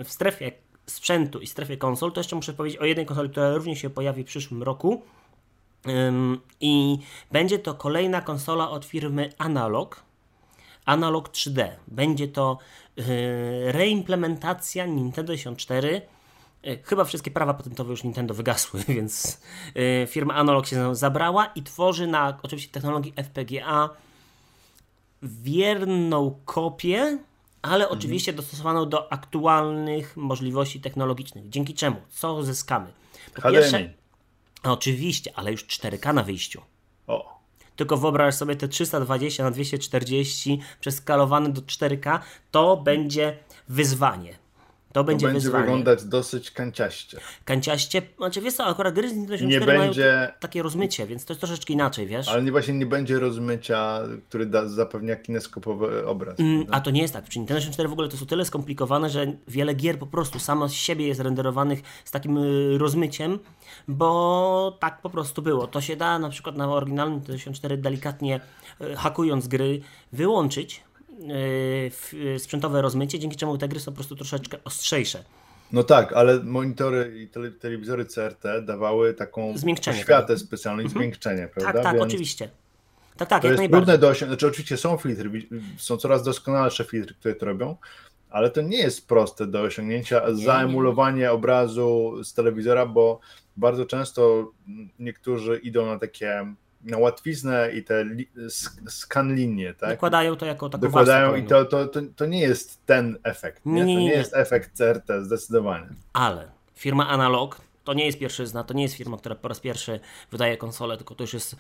w strefie sprzętu i strefie konsol, to jeszcze muszę powiedzieć o jednej konsoli, która również się pojawi w przyszłym roku. I będzie to kolejna konsola od firmy Analog. Analog 3D. Będzie to y, reimplementacja Nintendo 64. Y, chyba wszystkie prawa patentowe już Nintendo wygasły, więc y, firma Analog się zabrała i tworzy na oczywiście technologii FPGA wierną kopię ale mhm. oczywiście dostosowaną do aktualnych możliwości technologicznych. Dzięki czemu? Co zyskamy? Po HDMI. pierwsze, oczywiście, ale już 4K na wyjściu. O. Tylko wyobraź sobie te 320 na 240 przeskalowane do 4K, to będzie wyzwanie. To będzie, to będzie wyzwanie. wyglądać dosyć kanciaście. Kanciaście, znaczy wiesz co, akurat gry z Nintendo 64 nie będzie... mają takie rozmycie, więc to jest troszeczkę inaczej, wiesz? Ale nie, właśnie nie będzie rozmycia, który da, zapewnia kineskopowy obraz. Mm, a to nie jest tak. Przy Nintendo 64 w ogóle to jest o tyle skomplikowane, że wiele gier po prostu samo z siebie jest renderowanych z takim y, rozmyciem, bo tak po prostu było. To się da na przykład na oryginalnym Nintendo 64 delikatnie y, hakując gry wyłączyć, sprzętowe rozmycie, dzięki czemu te gry są po prostu troszeczkę ostrzejsze. No tak, ale monitory i telewizory CRT dawały taką światę specjalną i mhm. zmiękczenie, prawda? Tak, tak, Więc oczywiście. Tak, tak, to jest trudne do osiągnięcia. Znaczy, oczywiście są filtry, są coraz doskonalsze filtry, które to robią, ale to nie jest proste do osiągnięcia. Nie, zaemulowanie nie. obrazu z telewizora, bo bardzo często niektórzy idą na takie na łatwiznę i te li, skan linie, tak? Dokładają to jako taką Dokładają i to, to, to, to, nie jest ten efekt, nie? nie, nie, nie. to nie jest efekt CRT, zdecydowanie. Ale firma Analog to nie jest pierwszyzna, to nie jest firma, która po raz pierwszy wydaje konsolę, tylko to już jest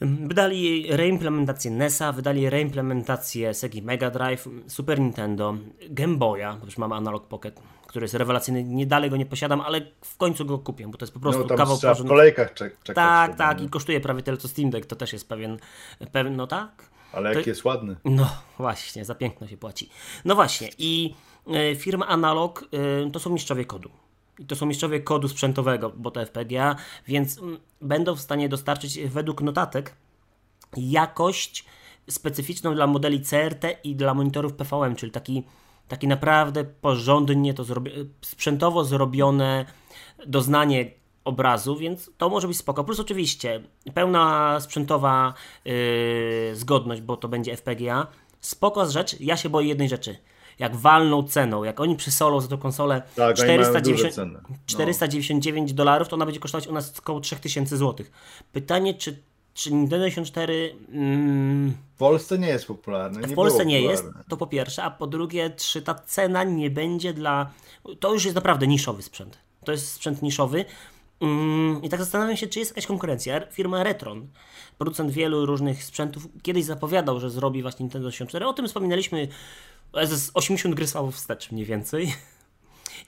Wydali reimplementację NESa, wydali reimplementację Sega Mega Drive, Super Nintendo, Game Boya, bo już mamy Analog Pocket, który jest rewelacyjny, nie dalej go nie posiadam, ale w końcu go kupię, bo to jest po prostu no, tam kawał trzeba w kolejkach czek czekać. Tak, tak, i kosztuje prawie tyle co Steam Deck, to też jest pewien, pewien no tak. Ale jaki jest ładny. No właśnie, za piękno się płaci. No właśnie i y, firma Analog y, to są mistrzowie kodu. I to są mistrzowie kodu sprzętowego, bo to FPGA, więc mm, będą w stanie dostarczyć według notatek jakość specyficzną dla modeli CRT i dla monitorów PVM, czyli taki, taki naprawdę porządnie to zrobi sprzętowo zrobione doznanie obrazu, więc to może być spoko. Plus oczywiście pełna sprzętowa yy, zgodność, bo to będzie FPGA. Spoko rzecz, ja się boję jednej rzeczy – jak walną ceną, jak oni przysolą za tą konsolę tak, 490, 499 no. dolarów, to ona będzie kosztować u nas około 3000 zł. Pytanie, czy, czy Nintendo 64... Mm, w Polsce nie jest popularny. w Polsce nie jest, to po pierwsze, a po drugie, czy ta cena nie będzie dla... To już jest naprawdę niszowy sprzęt. To jest sprzęt niszowy. Mm, I tak zastanawiam się, czy jest jakaś konkurencja. Firma Retron, producent wielu różnych sprzętów, kiedyś zapowiadał, że zrobi właśnie Nintendo 64. O tym wspominaliśmy z 80 gry wstecz mniej więcej.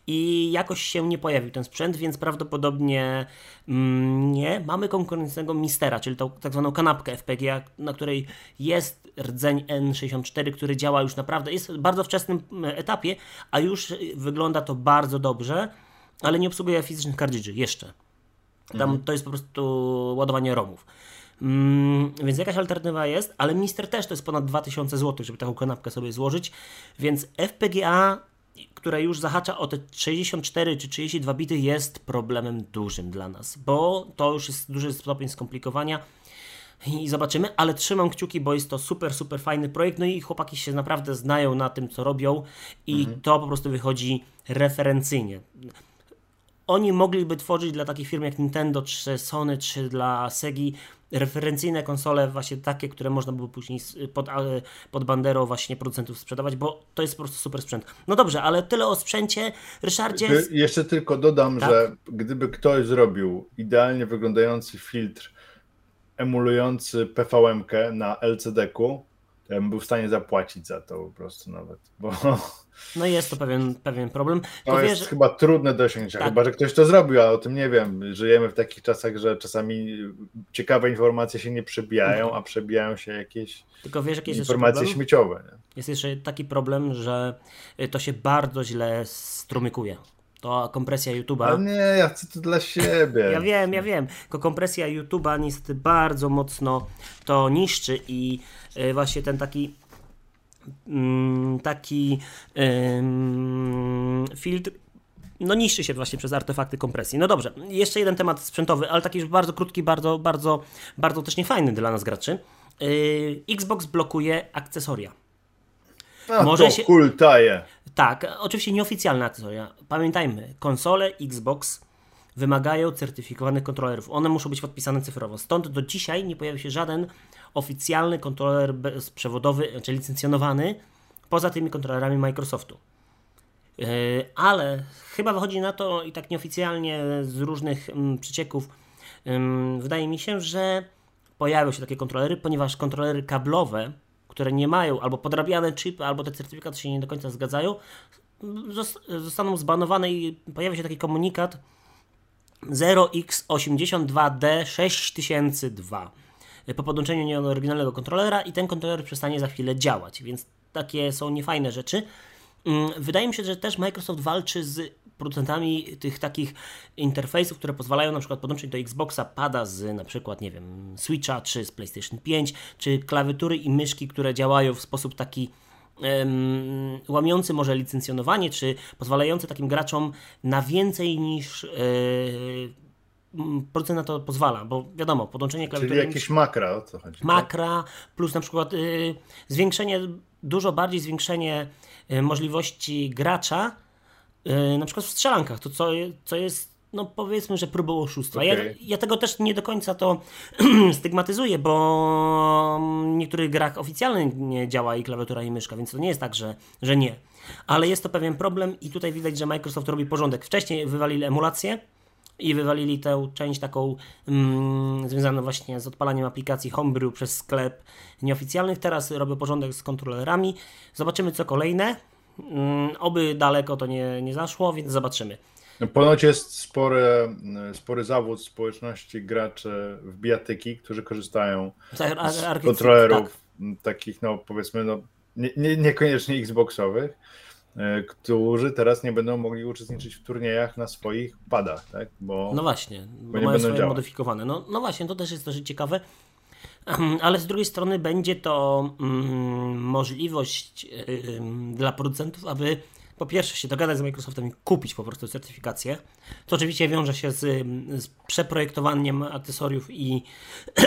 I jakoś się nie pojawił ten sprzęt, więc prawdopodobnie mm, nie. Mamy konkurencyjnego Mistera, czyli tą tak zwaną kanapkę FPGA, na której jest rdzeń N64, który działa już naprawdę, jest w bardzo wczesnym mm, etapie, a już wygląda to bardzo dobrze, ale nie obsługuje fizycznych kartridży jeszcze. Tam mhm. to jest po prostu ładowanie ROMów. Mm, więc jakaś alternatywa jest, ale Mister też to jest ponad 2000 zł, żeby taką kanapkę sobie złożyć. Więc FPGA, które już zahacza o te 64 czy 32 bity, jest problemem dużym dla nas, bo to już jest duży stopień skomplikowania. I zobaczymy, ale trzymam kciuki, bo jest to super, super fajny projekt. No i chłopaki się naprawdę znają na tym, co robią, i mhm. to po prostu wychodzi referencyjnie oni mogliby tworzyć dla takich firm jak Nintendo, czy Sony, czy dla Segi referencyjne konsole, właśnie takie, które można by później pod, pod banderą właśnie producentów sprzedawać, bo to jest po prostu super sprzęt. No dobrze, ale tyle o sprzęcie. Ryszardzie... Jeszcze tylko dodam, tak? że gdyby ktoś zrobił idealnie wyglądający filtr emulujący PVM-kę na LCD-ku, to ja bym był w stanie zapłacić za to po prostu nawet, bo no jest to pewien, pewien problem. To jest chyba trudne do osiągnięcia, tak. chyba że ktoś to zrobił, a o tym nie wiem. Żyjemy w takich czasach, że czasami ciekawe informacje się nie przebijają, a przebijają się jakieś Tylko wiesz, jakieś informacje śmieciowe. Nie? Jest jeszcze taki problem, że to się bardzo źle strumykuje. To kompresja YouTube'a. Ale nie, ja chcę to dla siebie. ja wiem, ja wiem. Tylko kompresja YouTube'a niestety bardzo mocno to niszczy i y, właśnie ten taki taki filtr no niszczy się właśnie przez artefakty kompresji. No dobrze, jeszcze jeden temat sprzętowy, ale taki już bardzo krótki, bardzo, bardzo, bardzo też niefajny dla nas graczy. Yy, Xbox blokuje akcesoria. A Może to się... hultaje. Tak, oczywiście nieoficjalne akcesoria. Pamiętajmy, konsole Xbox wymagają certyfikowanych kontrolerów. One muszą być podpisane cyfrowo. Stąd do dzisiaj nie pojawił się żaden oficjalny kontroler bezprzewodowy, czy znaczy licencjonowany poza tymi kontrolerami Microsoftu. Yy, ale chyba wychodzi na to i tak nieoficjalnie z różnych mm, przecieków, wydaje mi się, że pojawią się takie kontrolery, ponieważ kontrolery kablowe, które nie mają albo podrabiane chipy, albo te certyfikaty się nie do końca zgadzają, zostaną zbanowane i pojawi się taki komunikat 0x82D6002 po podłączeniu nieoryginalnego kontrolera i ten kontroler przestanie za chwilę działać, więc takie są niefajne rzeczy. Mm, wydaje mi się, że też Microsoft walczy z producentami tych takich interfejsów, które pozwalają na przykład podłączyć do Xboxa pada z na przykład, nie wiem, Switcha czy z PlayStation 5, czy klawiatury i myszki, które działają w sposób taki um, łamiący może licencjonowanie, czy pozwalający takim graczom na więcej niż yy, producent na to pozwala, bo wiadomo, podłączenie klawiatury... Czyli jakieś makra, o co chodzi? Tak? Makra, plus na przykład yy, zwiększenie, dużo bardziej zwiększenie yy, możliwości gracza, yy, na przykład w strzelankach, to co, co jest no powiedzmy, że próbą oszustwa. Okay. Ja, ja, tego też nie do końca to stygmatyzuję, bo w niektórych grach oficjalnie nie działa i klawiatura i myszka, więc to nie jest tak, że, że nie. Ale jest to pewien problem i tutaj widać, że Microsoft robi porządek. Wcześniej wywalili emulację, i wywalili tę część taką mm, związaną właśnie z odpalaniem aplikacji Homebrew przez sklep nieoficjalnych. Teraz robię porządek z kontrolerami. Zobaczymy co kolejne. Mm, oby daleko to nie, nie zaszło, więc zobaczymy. No, ponoć jest spory, spory zawód społeczności graczy w bijatyki, którzy korzystają z kontrolerów tak. takich, no powiedzmy, no, nie, nie, niekoniecznie Xboxowych którzy teraz nie będą mogli uczestniczyć w turniejach na swoich padach, tak? Bo, no właśnie, bo, bo nie mają swoje działać. modyfikowane. No, no właśnie, to też jest dosyć ciekawe. Ale z drugiej strony będzie to mm, możliwość yy, dla producentów, aby po pierwsze się dogadać z Microsoftem i kupić po prostu certyfikację. To oczywiście wiąże się z, z przeprojektowaniem akcesoriów i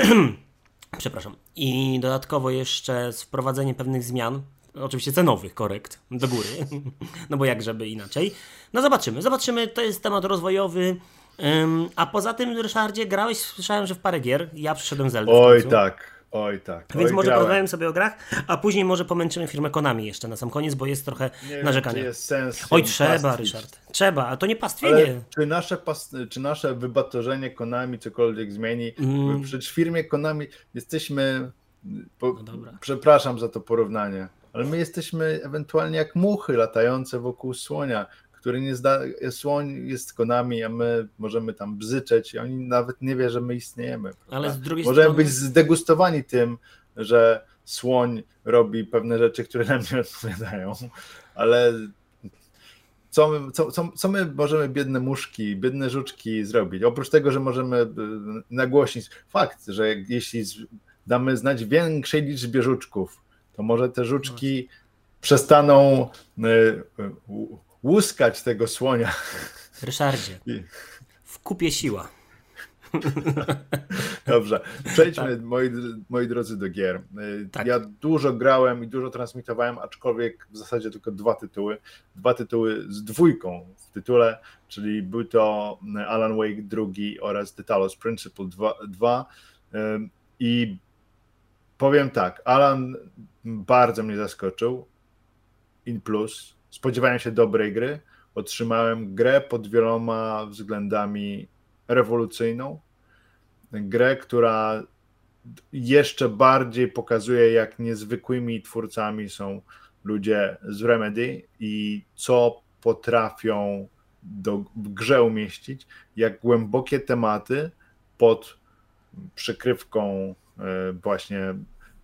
przepraszam, i dodatkowo jeszcze z wprowadzeniem pewnych zmian oczywiście cenowych korekt do góry, no bo jak żeby inaczej. No zobaczymy, zobaczymy, to jest temat rozwojowy. Um, a poza tym, Ryszardzie, grałeś, słyszałem, że w parę gier. Ja przyszedłem z Oj tak, oj tak. Więc oj, może porozmawiamy sobie o grach, a później może pomęczymy firmę Konami jeszcze na sam koniec, bo jest trochę nie narzekania. Wiem, jest sens oj, trzeba, pastwić. Ryszard. Trzeba, a to nie pastwienie. czy nasze, past... czy nasze wybatorzenie Konami cokolwiek zmieni? Mm. Przecież w firmie Konami jesteśmy... Po... No Przepraszam za to porównanie ale my jesteśmy ewentualnie jak muchy latające wokół słonia, który nie zda, słoń jest konami, a my możemy tam bzyczeć i oni nawet nie wie, że my istniejemy. Ale z drugiej możemy strony... być zdegustowani tym, że słoń robi pewne rzeczy, które nam nie odpowiadają, ale co my, co, co, co my możemy, biedne muszki, biedne żuczki zrobić? Oprócz tego, że możemy e, nagłośnić fakt, że jeśli damy znać większej liczbie żuczków, to może te żuczki przestaną y, y, łuskać tego słonia. Ryszardzie, w kupie siła. Dobrze, przejdźmy, tak. moi, moi drodzy, do gier. Y, tak. Ja dużo grałem i dużo transmitowałem, aczkolwiek w zasadzie tylko dwa tytuły. Dwa tytuły z dwójką w tytule, czyli był to Alan Wake II oraz The Talos Principle 2. 2 I powiem tak, Alan bardzo mnie zaskoczył. In plus. Spodziewałem się dobrej gry. Otrzymałem grę pod wieloma względami rewolucyjną. Grę, która jeszcze bardziej pokazuje, jak niezwykłymi twórcami są ludzie z Remedy i co potrafią do, w grze umieścić, jak głębokie tematy pod przykrywką e, właśnie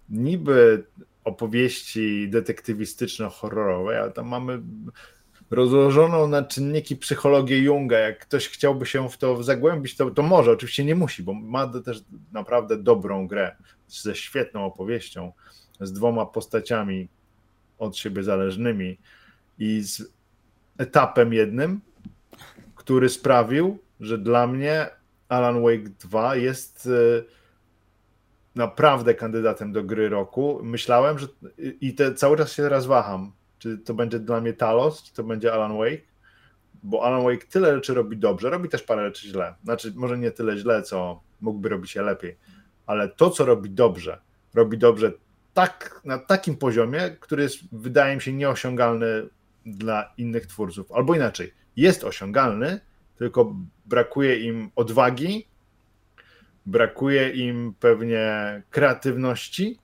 niby opowieści detektywistyczno-horrorowej, ale tam mamy rozłożoną na czynniki psychologię Junga. Jak ktoś chciałby się w to zagłębić, to, to może, oczywiście nie musi, bo ma też naprawdę dobrą grę ze świetną opowieścią, z dwoma postaciami od siebie zależnymi i z etapem jednym, który sprawił, że dla mnie Alan Wake 2 jest e, naprawdę kandydatem do gry roku. Myślałem, że i te, cały czas się teraz waham, czy to będzie dla mnie Talos, czy to będzie Alan Wake, bo Alan Wake tyle rzeczy robi dobrze, robi też parę rzeczy źle. Znaczy, może nie tyle źle, co mógłby robić je lepiej, ale to, co robi dobrze, robi dobrze tak, na takim poziomie, który jest, wydaje mi się, nieosiągalny dla innych twórców. Albo inaczej, jest osiągalny, tylko brakuje im odwagi brakuje im pewnie kreatywności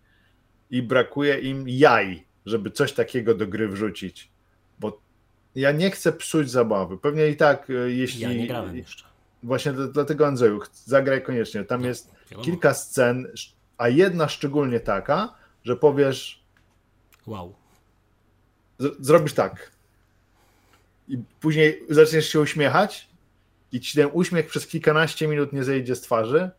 i brakuje im jaj, żeby coś takiego do gry wrzucić. Bo ja nie chcę psuć zabawy. Pewnie i tak, e, jeśli. Ja nie grałem jeszcze. Właśnie dlatego, Andrzeju, zagraj koniecznie. Tam no, jest kilka scen, a jedna szczególnie taka, że powiesz. Wow. Zrobisz tak. I później zaczniesz się uśmiechać, i ci ten uśmiech przez kilkanaście minut nie zejdzie z twarzy,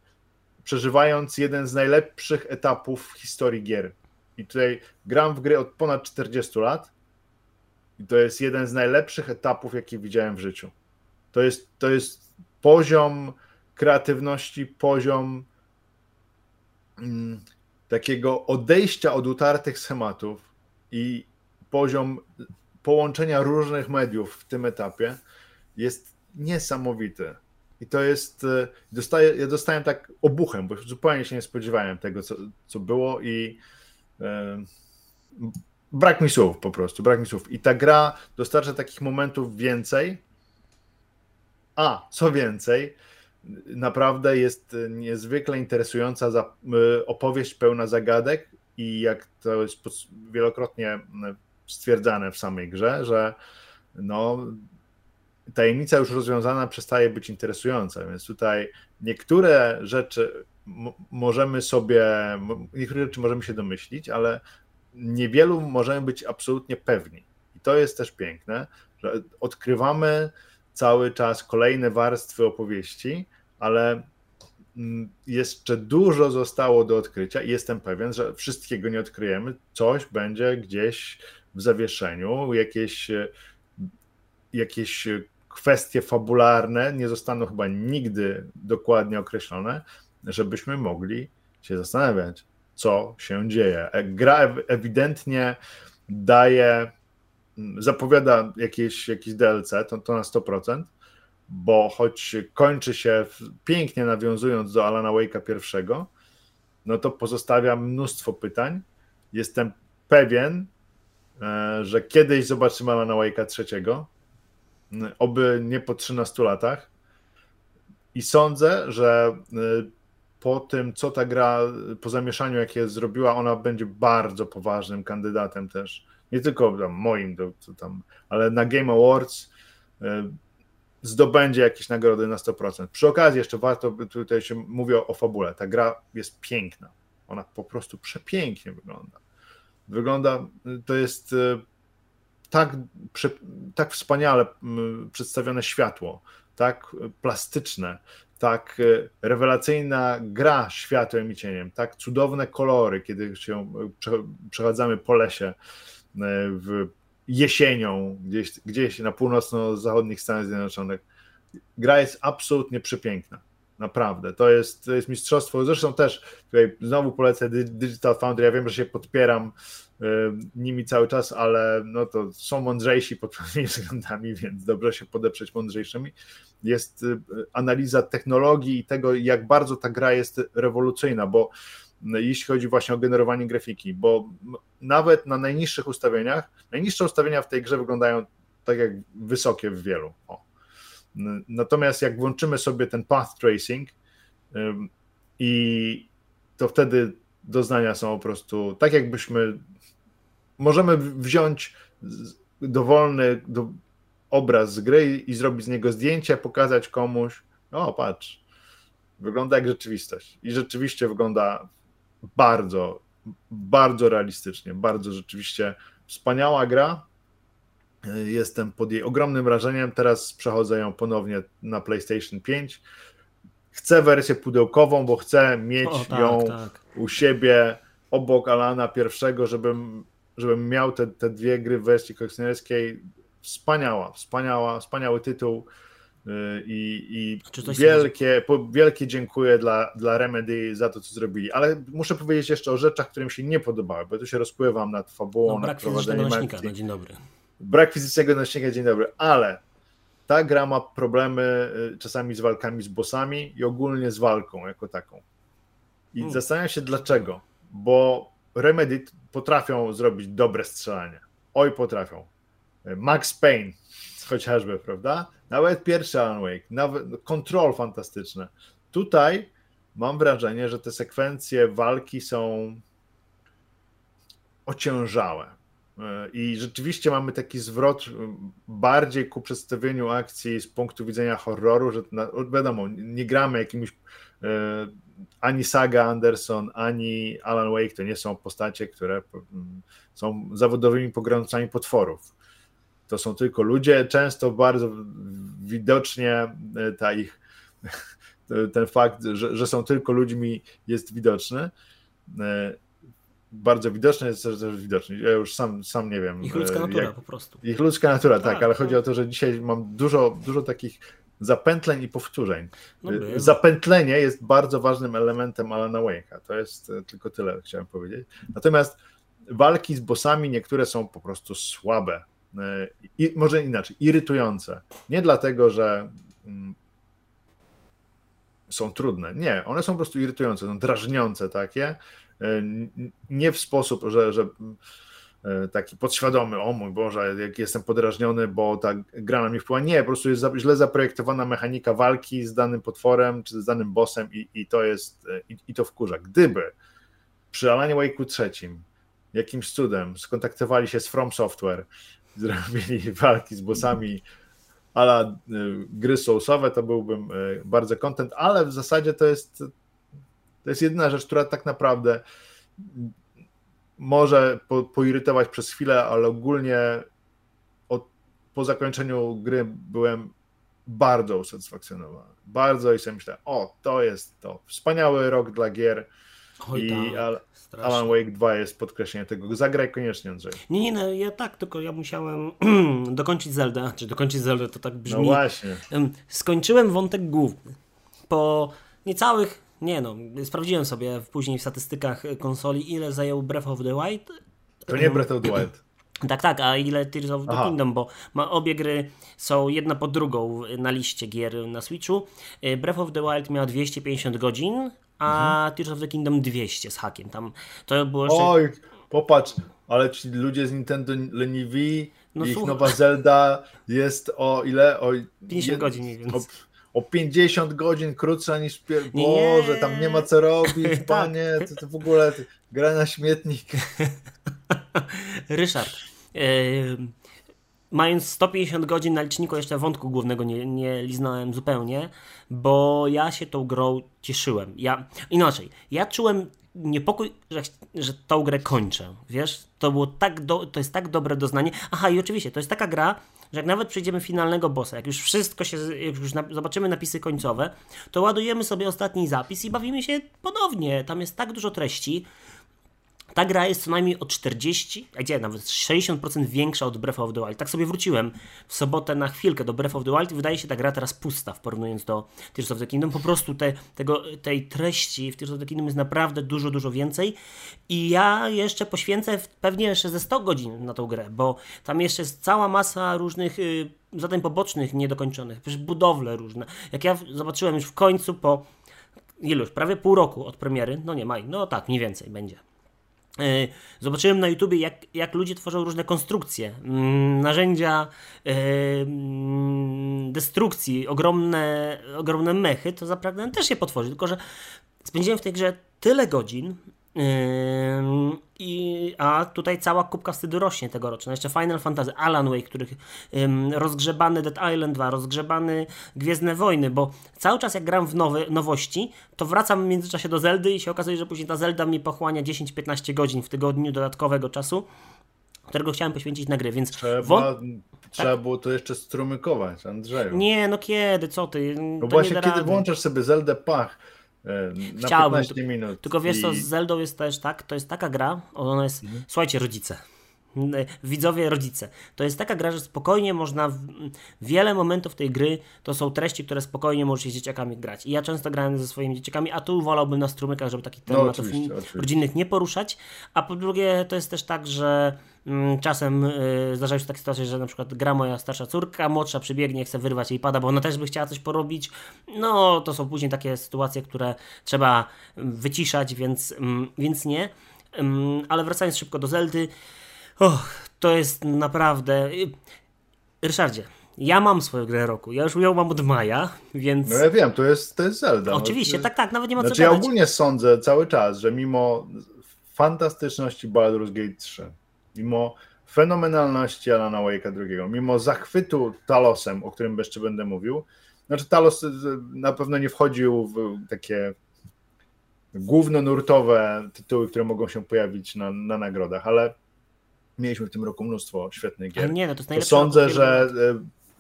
przeżywając jeden z najlepszych etapów w historii gier. I tutaj gram w gry od ponad 40 lat i to jest jeden z najlepszych etapów, jakie widziałem w życiu. To jest, to jest poziom kreatywności, poziom mm, takiego odejścia od utartych schematów i poziom połączenia różnych mediów w tym etapie jest niesamowity. I to jest, e, dostaję, ja dostałem tak obuchem, bo zupełnie się nie spodziewałem tego, co, co było i e, brak mi słów po prostu, brak mi słów. I ta gra dostarcza takich momentów więcej. A, co więcej, naprawdę jest niezwykle interesująca za, e, opowieść pełna zagadek i jak to jest wielokrotnie stwierdzane w samej grze, że no, tajemnica już rozwiązana przestaje być interesująca, więc tutaj niektóre rzeczy możemy sobie, niektóre rzeczy możemy się domyślić, ale niewielu możemy być absolutnie pewni. I to jest też piękne, że odkrywamy cały czas kolejne warstwy opowieści, ale mm, jeszcze dużo zostało do odkrycia i jestem pewien, że wszystkiego nie odkryjemy. Coś będzie gdzieś w zawieszeniu, jakieś, jakieś kwestie fabularne nie zostaną chyba nigdy dokładnie określone, żebyśmy mogli się zastanawiać, co się dzieje. E, gra ewidentnie daje, mm, zapowiada jakieś, jakieś DLC, to, to na 100%, bo choć kończy się pięknie nawiązując do Alana Wake'a pierwszego, no to pozostawia mnóstwo pytań. Jestem pewien, e, że kiedyś zobaczymy Alana Wake'a trzeciego, oby nie po 13 latach. I sądzę, że y, po tym, co ta gra, po zamieszaniu, jakie zrobiła, ona będzie bardzo poważnym kandydatem też. Nie tylko tam moim, tam, ale na Game Awards y, zdobędzie jakieś nagrody na 100%. Przy okazji jeszcze warto, tutaj się mówi o, fabule, ta gra jest piękna. Ona po prostu przepięknie wygląda. Wygląda, to jest y, tak, tak wspaniale przedstawione światło, tak plastyczne, tak e, rewelacyjna gra światłem i cieniem, tak cudowne kolory, kiedy się przechadzamy po lesie e, w jesienią, gdzieś, gdzieś na północno-zachodnich Stanach Zjednoczonych. Gra jest absolutnie przepiękna. Naprawdę. To jest, to jest mistrzostwo. Zresztą też tutaj znowu polecę Digital Foundry. Ja wiem, że się podpieram nimi cały czas, ale no to są mądrzejsi pod pewnymi względami, więc dobrze się podeprzeć mądrzejszymi. Jest y, analiza technologii i tego, jak bardzo ta gra jest rewolucyjna, bo y, jeśli chodzi właśnie o generowanie grafiki, bo nawet na najniższych ustawieniach, najniższe ustawienia w tej grze wyglądają tak jak wysokie w wielu. O, Natomiast jak włączymy sobie ten path tracing i to wtedy doznania są po prostu tak, jakbyśmy możemy wziąć dowolny do, obraz z gry i zrobić z niego zdjęcie, pokazać komuś. O, patrz, wygląda jak rzeczywistość. I rzeczywiście wygląda bardzo, bardzo realistycznie, bardzo rzeczywiście wspaniała gra. Jestem pod jej ogromnym wrażeniem. Teraz przechodzę ją ponownie na PlayStation 5. Chcę wersję pudełkową, bo chcę mieć o, tak, ją tak. u siebie obok Alana pierwszego, żebym, żebym miał te, te dwie gry w wersji kolekcjonerskiej. Wspaniała, wspaniała, wspaniały tytuł. Y, I, i wielkie, po, wielkie dziękuję dla, dla Remedy za to, co zrobili. Ale muszę powiedzieć jeszcze o rzeczach, które mi się nie podobały, bo tu się rozpływam nad fabułą, no, nad prowadzeniem akcji. No, dzień dobry brak fizycznego nośnika, dzień dobry, ale ta gra ma problemy y, czasami z walkami z bossami i ogólnie z walką jako taką. I hmm. zastanawiam się dlaczego, bo Remedy potrafią zrobić dobre strzelanie. Oj, potrafią. Max Payne chociażby, prawda? Nawet pierwszy Alan Wake, nawet Control fantastyczne. Tutaj mam wrażenie, że te sekwencje walki są ociężałe I rzeczywiście mamy taki zwrot bardziej ku przedstawieniu akcji z punktu widzenia horroru, że na, wiadomo, nie gramy jakimiś ani Saga Anderson, ani Alan Wake to nie są postacie, które są zawodowymi pogromcami potworów. To są tylko ludzie, często bardzo widocznie e, ta ich, ten fakt, że, że są tylko ludźmi jest widoczny. E, bardzo widoczny jest też, też widoczny. Ja już sam, sam nie wiem. Ich ludzka natura jak, po prostu. Ich ludzka natura, tak, tak ale tak. chodzi o to, że dzisiaj mam dużo, dużo takich zapętleń i powtórzeń. No Zapętlenie jest bardzo ważnym elementem Alana Wake'a. To jest tylko tyle, chciałem powiedzieć. Natomiast walki z bossami niektóre są po prostu słabe. E, I, może inaczej, irytujące. Nie dlatego, że mm, są trudne. Nie, one są po prostu irytujące, są drażniące takie. Nie w sposób, że, że taki podświadomy, o mój Boże, jak jestem podrażniony, bo ta gra na mnie wpływa. Nie, po prostu jest źle zaprojektowana mechanika walki z danym potworem, czy z danym bossem i, i to jest, i, i to wkurza. Gdyby przy Alanie Wake'u trzecim jakimś cudem skontaktowali się z From Software, zrobili walki z bossami ala y, gry soulsowe, to byłbym bardzo content, ale w zasadzie to jest to jest jedyna rzecz, która tak naprawdę może po, poirytować przez chwilę, ale ogólnie od, po zakończeniu gry byłem bardzo usatysfakcjonowany. Bardzo i sobie myślę, o, to jest to. Wspaniały rok dla gier. Oj, I tak. Alan Wake 2 jest podkreślenie tego. Zagraj koniecznie, Andrzej. Nie, nie, no ja tak, tylko ja musiałem dokończyć Zelda. Czy dokończyć Zelda to tak brzmi. No właśnie. Skończyłem wątek główny. Po niecałych, nie no, sprawdziłem sobie później w statystykach konsoli, ile zajął Breath of the Wild. To nie Breath of the Wild. Tak, tak, a ile Tears of the Aha. Kingdom, bo ma, obie gry są jedna po drugą na liście gier na Switchu. Y, Breath of the Wild miał 250 godzin, a mhm. Tears of the Kingdom 200 z hakiem. Tam to było jeszcze... Oj, popatrz, ale ci ludzie z Nintendo leniwi, no, ich słuchaj. nowa Zelda jest o ile? O 50 godzin mniej więcej. O, o 50 godzin krótsza niż pier... Boże, tam nie ma co robić, tak. panie, to, to w ogóle gra na śmietnik. Ryszard, yy, mając 150 godzin na liczniku, jeszcze wątku głównego nie, nie liznąłem zupełnie, bo ja się tą grą cieszyłem. Ja, inaczej, ja czułem niepokój, że, że tą grę kończę, wiesz? To było tak, do, to jest tak dobre doznanie. Aha, i oczywiście, to jest taka gra, że jak nawet przejdziemy finalnego bossa, jak już wszystko się, jak już zobaczymy napisy końcowe, to ładujemy sobie ostatni zapis i bawimy się ponownie. Tam jest tak dużo treści, ta gra jest co najmniej o 40, a gdzie nawet 60% większa od Breath of the Wild. Tak sobie wróciłem w sobotę na chwilkę do Breath of the Wild i wydaje się ta gra teraz pusta w porównując do Tears of the Kingdom. Po prostu te, tego, tej treści w Tears of the Kingdom jest naprawdę dużo, dużo więcej i ja jeszcze poświęcę pewnie jeszcze ze 100 godzin na tą grę, bo tam jeszcze jest cała masa różnych y, zadań pobocznych niedokończonych, przecież budowle różne. Jak ja zobaczyłem już w końcu po iluś, prawie pół roku od premiery, no nie maj, no tak, mniej więcej będzie zobaczyłem na YouTubie, jak, jak ludzie tworzą różne konstrukcje, mm, narzędzia e, mm, destrukcji, ogromne, ogromne mechy, to zaprawdę też się potworzy, tylko że spędziłem w tej grze tyle godzin, i, a tutaj cała kubka wstydu rośnie tegoroczna. Jeszcze Final Fantasy, Alan Wake, których ym, rozgrzebany Dead Island 2, rozgrzebany Gwiezdne Wojny, bo cały czas jak gram w nowe, nowości, to wracam w międzyczasie do Zeldy i się okazuje, że później ta Zelda mi pochłania 10-15 godzin w tygodniu dodatkowego czasu, którego chciałem poświęcić na gry, więc... Trzeba, won... trzeba tak? było to jeszcze strumykować, Andrzeju. Nie, no kiedy, co ty? No właśnie, kiedy włączasz sobie Zeldę, pach, na Chciałbym, 15 minut. Tylko wiesz i... co, z Zeldą jest też tak, to jest taka gra, ona jest, mhm. słuchajcie rodzice, widzowie, rodzice. To jest taka gra, że spokojnie można. W, wiele momentów tej gry to są treści, które spokojnie możesz z dzieciakami grać. I ja często grałem ze swoimi dzieciakami, a tu wolałbym na strumykach, żeby takich no, tematów oczywiście, oczywiście. rodzinnych nie poruszać. A po drugie, to jest też tak, że czasem y, zdarzają się takie sytuacje, że na przykład gra moja starsza córka, młodsza przybiegnie, chce wyrwać jej pada, bo ona też by chciała coś porobić. No, to są później takie sytuacje, które trzeba wyciszać, więc, mm, więc nie. Mm, ale wracając szybko do Zeldy, Och, to jest naprawdę. Ryszardzie, ja mam swoją grę roku. Ja już ją mam od maja, więc. No ja wiem, to jest, to jest Zelda. No. Oczywiście, no, tak, tak, nawet nie ma znaczy, co. Ja ogólnie sądzę cały czas, że mimo fantastyczności Baldur's Gate 3, mimo fenomenalności Alana Wake'a II, mimo zachwytu Talosem, o którym jeszcze będę mówił, znaczy Talos y, na pewno nie wchodził w takie głównonurtowe tytuły, które mogą się pojawić na, na nagrodach, ale mieliśmy w tym roku mnóstwo świetnych gier. Nie, no to, to sądzę, że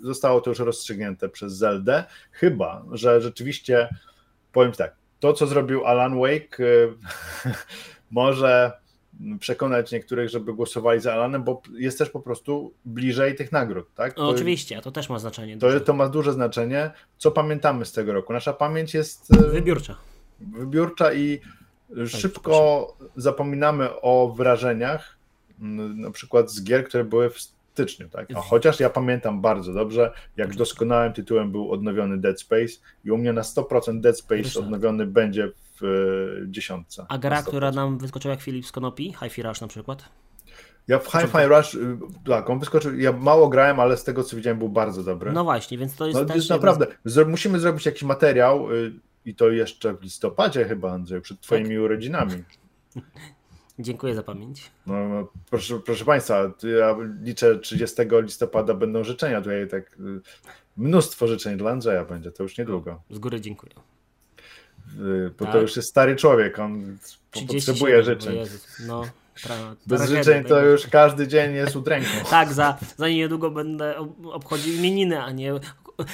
y, zostało to już rozstrzygnięte przez Zeldę, chyba, że rzeczywiście powiem tak, to co zrobił Alan Wake y, może przekonać niektórych, żeby głosowali za Alanem, bo jest też po prostu bliżej tych nagród, tak? To, oczywiście, to też ma znaczenie. To, to ma duże znaczenie. Co pamiętamy z tego roku? Nasza pamięć jest y, wybiórcza. Wybiórcza i szybko zapominamy o wrażeniach, na przykład z gier, które były w styczniu, tak? A chociaż ja pamiętam bardzo dobrze, jak doskonałym tytułem był odnowiony Dead Space i u mnie na 100% Dead Space odnowiony będzie w dziesiątce. A gra, która nam wyskoczyła jak Filip z Konopi, Hi-Fi Rush na przykład? Ja w Hi-Fi Rush, y, tak, on wyskoczył, ja mało grałem, ale z tego co widziałem był bardzo dobry. No właśnie, więc to jest no, też... Jest naprawdę, musimy zrobić jakiś materiał y, i to jeszcze w listopadzie chyba, Andrzej, przed twoimi tak? urodzinami. Dziękuję za pamięć. No, no, proszę, proszę Państwa, ja liczę 30 listopada będą życzenia. Tutaj tak y, mnóstwo życzeń dla Andrzeja będzie, to już niedługo. Z góry dziękuję. Bo tak? to już jest stary człowiek, on potrzebuje życzeń. No, Bez życzeń to już każdy dzień jest udręką. tak, za, za niedługo będę obchodził imieniny, a nie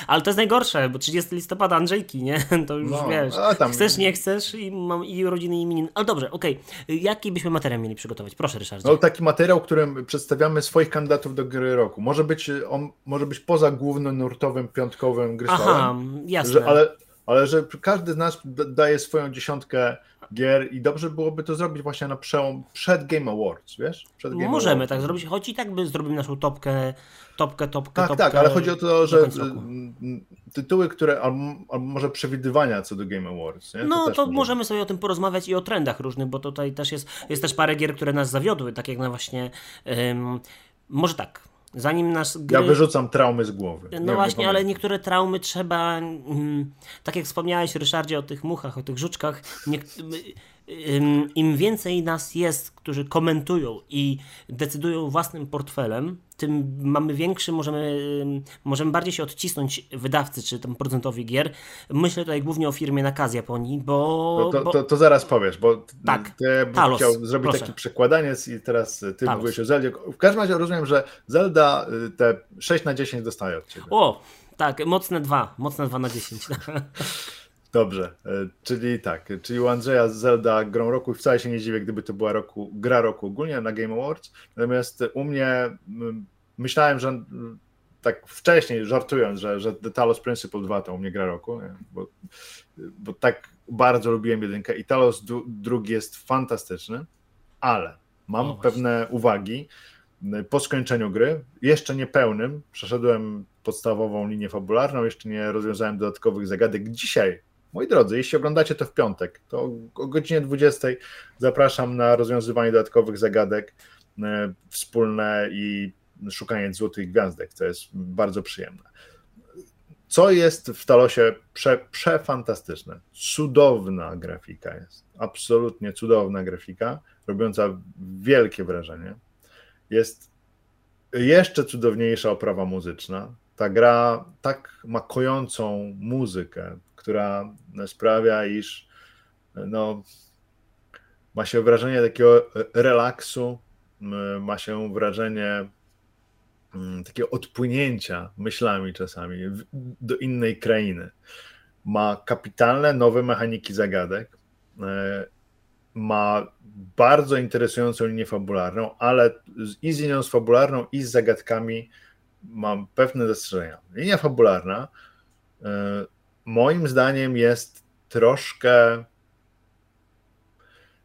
ale to jest najgorsze, bo 30 listopada Andrzejki, nie? To już no, wiesz. Tam... Chcesz, nie chcesz i mam i urodziny i imienin. Ale dobrze, okej. Okay. Jaki byśmy materiał mieli przygotować? Proszę, Ryszard. No taki materiał, którym przedstawiamy swoich kandydatów do gry roku. Może być on może być poza głównonurtowym, piątkowym gry Aha, jasne. Że, ale, ale że każdy z nas daje swoją dziesiątkę gier i dobrze byłoby to zrobić właśnie na przełom przed Game Awards, wiesz? Przed Game Możemy Awards. tak zrobić, choć i tak by zrobimy naszą topkę, topkę, topkę, Tak, topkę tak, ale chodzi o to, że tytuły, które, albo, albo, może przewidywania co do Game Awards. Nie? No to, to możemy sobie o tym porozmawiać i o trendach różnych, bo tutaj też jest, jest też parę gier, które nas zawiodły, tak jak na właśnie, um, może tak, Zanim nas gry... Ja wyrzucam traumy z głowy. No właśnie, ale niektóre traumy trzeba, mm, tak jak wspomniałeś Ryszardzie o tych muchach, o tych żuczkach, im więcej nas jest, którzy komentują i decydują własnym portfelem, tym mamy większy, możemy, możemy bardziej się odcisnąć wydawcy czy tam producentowi gier. Myślę tutaj głównie o firmie Nakaz Japonii, bo... No to, bo... to, to, zaraz powiesz, bo tak, ty Talos, chciał zrobić proszę. taki przekładaniec i teraz ty Talos. mówiłeś o Zeldzie. W każdym razie rozumiem, że Zelda y, te 6 na 10 dostaje od ciebie. O, tak, mocne 2, mocne 2 na 10. Dobrze, e, czyli tak, czyli u Andrzeja Zelda grą roku wcale się nie dziwię, gdyby to była roku, gra roku ogólnie na Game Awards, natomiast u mnie myślałem, że tak wcześniej żartując, że, że The Talos Principle 2 to u mnie gra roku, bo, bo tak bardzo lubiłem jedynkę i Talos drugi jest fantastyczny, ale mam no pewne uwagi. Po skończeniu gry, jeszcze niepełnym, przeszedłem podstawową linię fabularną, jeszcze nie rozwiązałem dodatkowych zagadek. Dzisiaj Moi drodzy, jeśli oglądacie to w piątek, to o godzinie 20 zapraszam na rozwiązywanie dodatkowych zagadek e, wspólne i szukanie złotych gwiazdek, co jest bardzo przyjemne. Co jest w Talosie prze, przefantastyczne? Cudowna grafika jest. Absolutnie cudowna grafika, robiąca wielkie wrażenie. Jest jeszcze cudowniejsza oprawa muzyczna. Ta gra tak ma kojącą muzykę, która sprawia, iż no, ma się wrażenie takiego relaksu, ma się wrażenie takiego odpłynięcia myślami czasami do innej krainy. Ma kapitalne nowe mechaniki zagadek, e, ma bardzo interesującą linię fabularną, ale i z linią fabularną, i z zagadkami mam pewne zastrzeżenia. Linia fabularna e, moim zdaniem jest troszkę,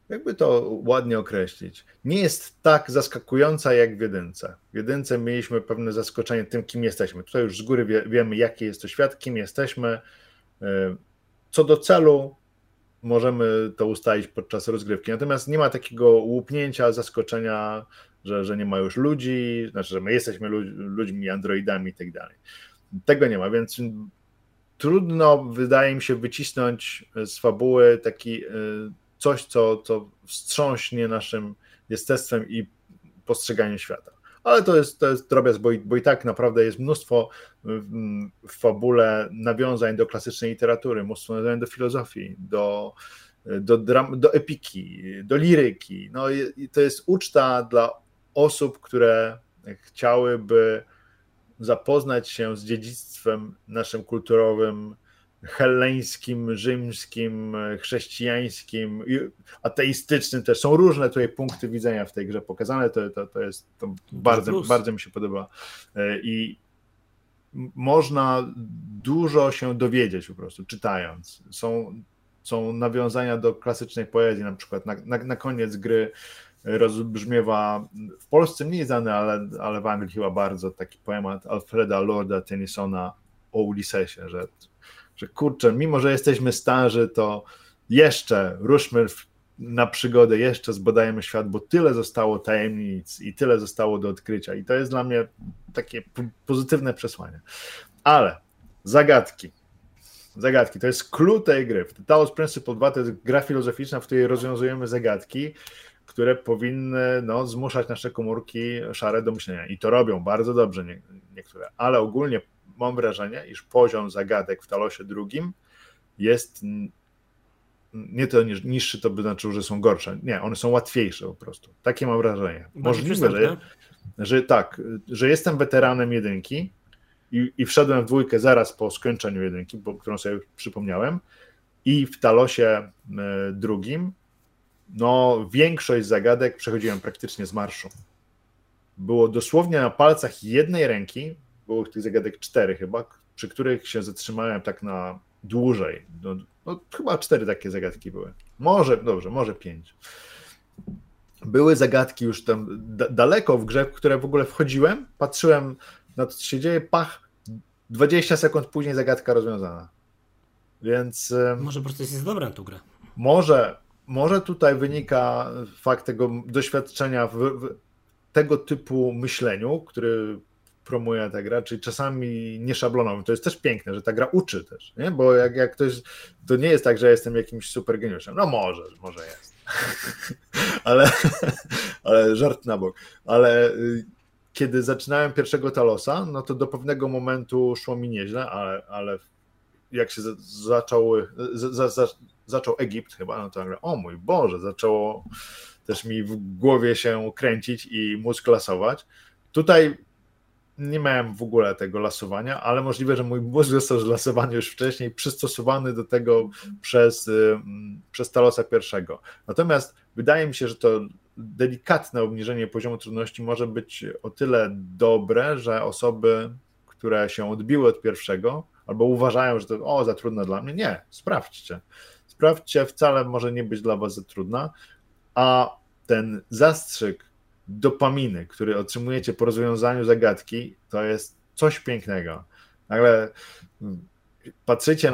jakby to ładnie określić, nie jest tak zaskakująca jak w jedynce. W jedynce mieliśmy pewne zaskoczenie tym, kim jesteśmy. Tutaj już z góry wie, wiemy, jaki jest to świat, kim jesteśmy. E, co do celu, możemy to ustalić podczas rozgrywki. Natomiast nie ma takiego łupnięcia, zaskoczenia, że, że nie ma już ludzi, znaczy, że my jesteśmy ludźmi, androidami i tak dalej. Tego nie ma, więc trudno, wydaje mi się, wycisnąć z fabuły taki e, coś, co, co wstrząśnie naszym jestestwem i postrzeganiem świata. ale to jest, to jest drobiazg, bo i, bo i tak naprawdę jest mnóstwo w fabule nawiązań do klasycznej literatury, mnóstwo nawiązań do filozofii, do, do, dram, do epiki, do liryki. No i to jest uczta dla osób, które chciałyby zapoznać się z dziedzictwem naszym kulturowym, helleńskim, rzymskim, chrześcijańskim, ateistycznym też. Są różne tutaj punkty widzenia w tej grze pokazane, to, to, to jest, to bardzo, bardzo mi się podoba. E, I można dużo się dowiedzieć po prostu, czytając. Są, są nawiązania do klasycznej poezji, na przykład na, na, na koniec gry rozbrzmiewa w Polsce mniej znany, ale, ale w Anglii chyba bardzo taki poemat Alfreda Lorda Tennysona o Ulysesie, że że kurczę, mimo że jesteśmy starzy, to jeszcze ruszmy na przygodę, jeszcze zbadajmy świat, bo tyle zostało tajemnic i tyle zostało do odkrycia. I to jest dla mnie takie pozytywne przesłanie. Ale zagadki. Zagadki. To jest clue tej gry. Taos Principle 2 to jest gra filozoficzna, w której rozwiązujemy zagadki, które powinny no, zmuszać nasze komórki szare do myślenia. I to robią bardzo dobrze nie, niektóre. Ale ogólnie mam wrażenie, iż poziom zagadek w Talosie drugim jest nie to niższy, to by znaczyło, że są gorsze. Nie, one są łatwiejsze po prostu. Takie mam wrażenie. Możliwe, że, że tak, że jestem weteranem jedynki i, i wszedłem w dwójkę zaraz po skończeniu jedynki, bo, którą sobie przypomniałem i w Talosie e, drugim no większość zagadek przechodziłem praktycznie z marszu. Było dosłownie na palcach jednej ręki, było tych zagadek cztery chyba, przy których się zatrzymałem tak na dłużej. No, no, chyba cztery takie zagadki były. Może, dobrze, może pięć. Były zagadki już tam daleko w grze, w które w ogóle wchodziłem, patrzyłem na to, co się dzieje, pach, 20 sekund później zagadka rozwiązana. Więc. Może po prostu jest dobra tą grę. Może, może tutaj wynika fakt tego doświadczenia w, w tego typu myśleniu, który promuje ta gra, czyli czasami nieszablonowym. To jest też piękne, że ta gra uczy też, nie? bo jak, jak ktoś, to nie jest tak, że jestem jakimś super geniuszem. No może, może jest. ale, ale żart na bok. Ale y, kiedy zaczynałem pierwszego Talosa, no to do pewnego momentu szło mi nieźle, ale, ale jak się zaczął, za, za, zaczął Egipt chyba, no to nagle, o mój Boże, zaczęło też mi w głowie się kręcić i mózg lasować. Tutaj nie miałem w ogóle tego lasowania, ale możliwe, że mój mózg został zlasowany już wcześniej, przystosowany do tego przez, y, przez Talosa pierwszego. Natomiast wydaje mi się, że to delikatne obniżenie poziomu trudności może być o tyle dobre, że osoby, które się odbiły od pierwszego, albo uważają, że to o, za trudne dla mnie, nie, sprawdźcie. Sprawdźcie, wcale może nie być dla was za trudna, a ten zastrzyk dopaminy, który otrzymujecie po rozwiązaniu zagadki, to jest coś pięknego. Nagle mm, patrzycie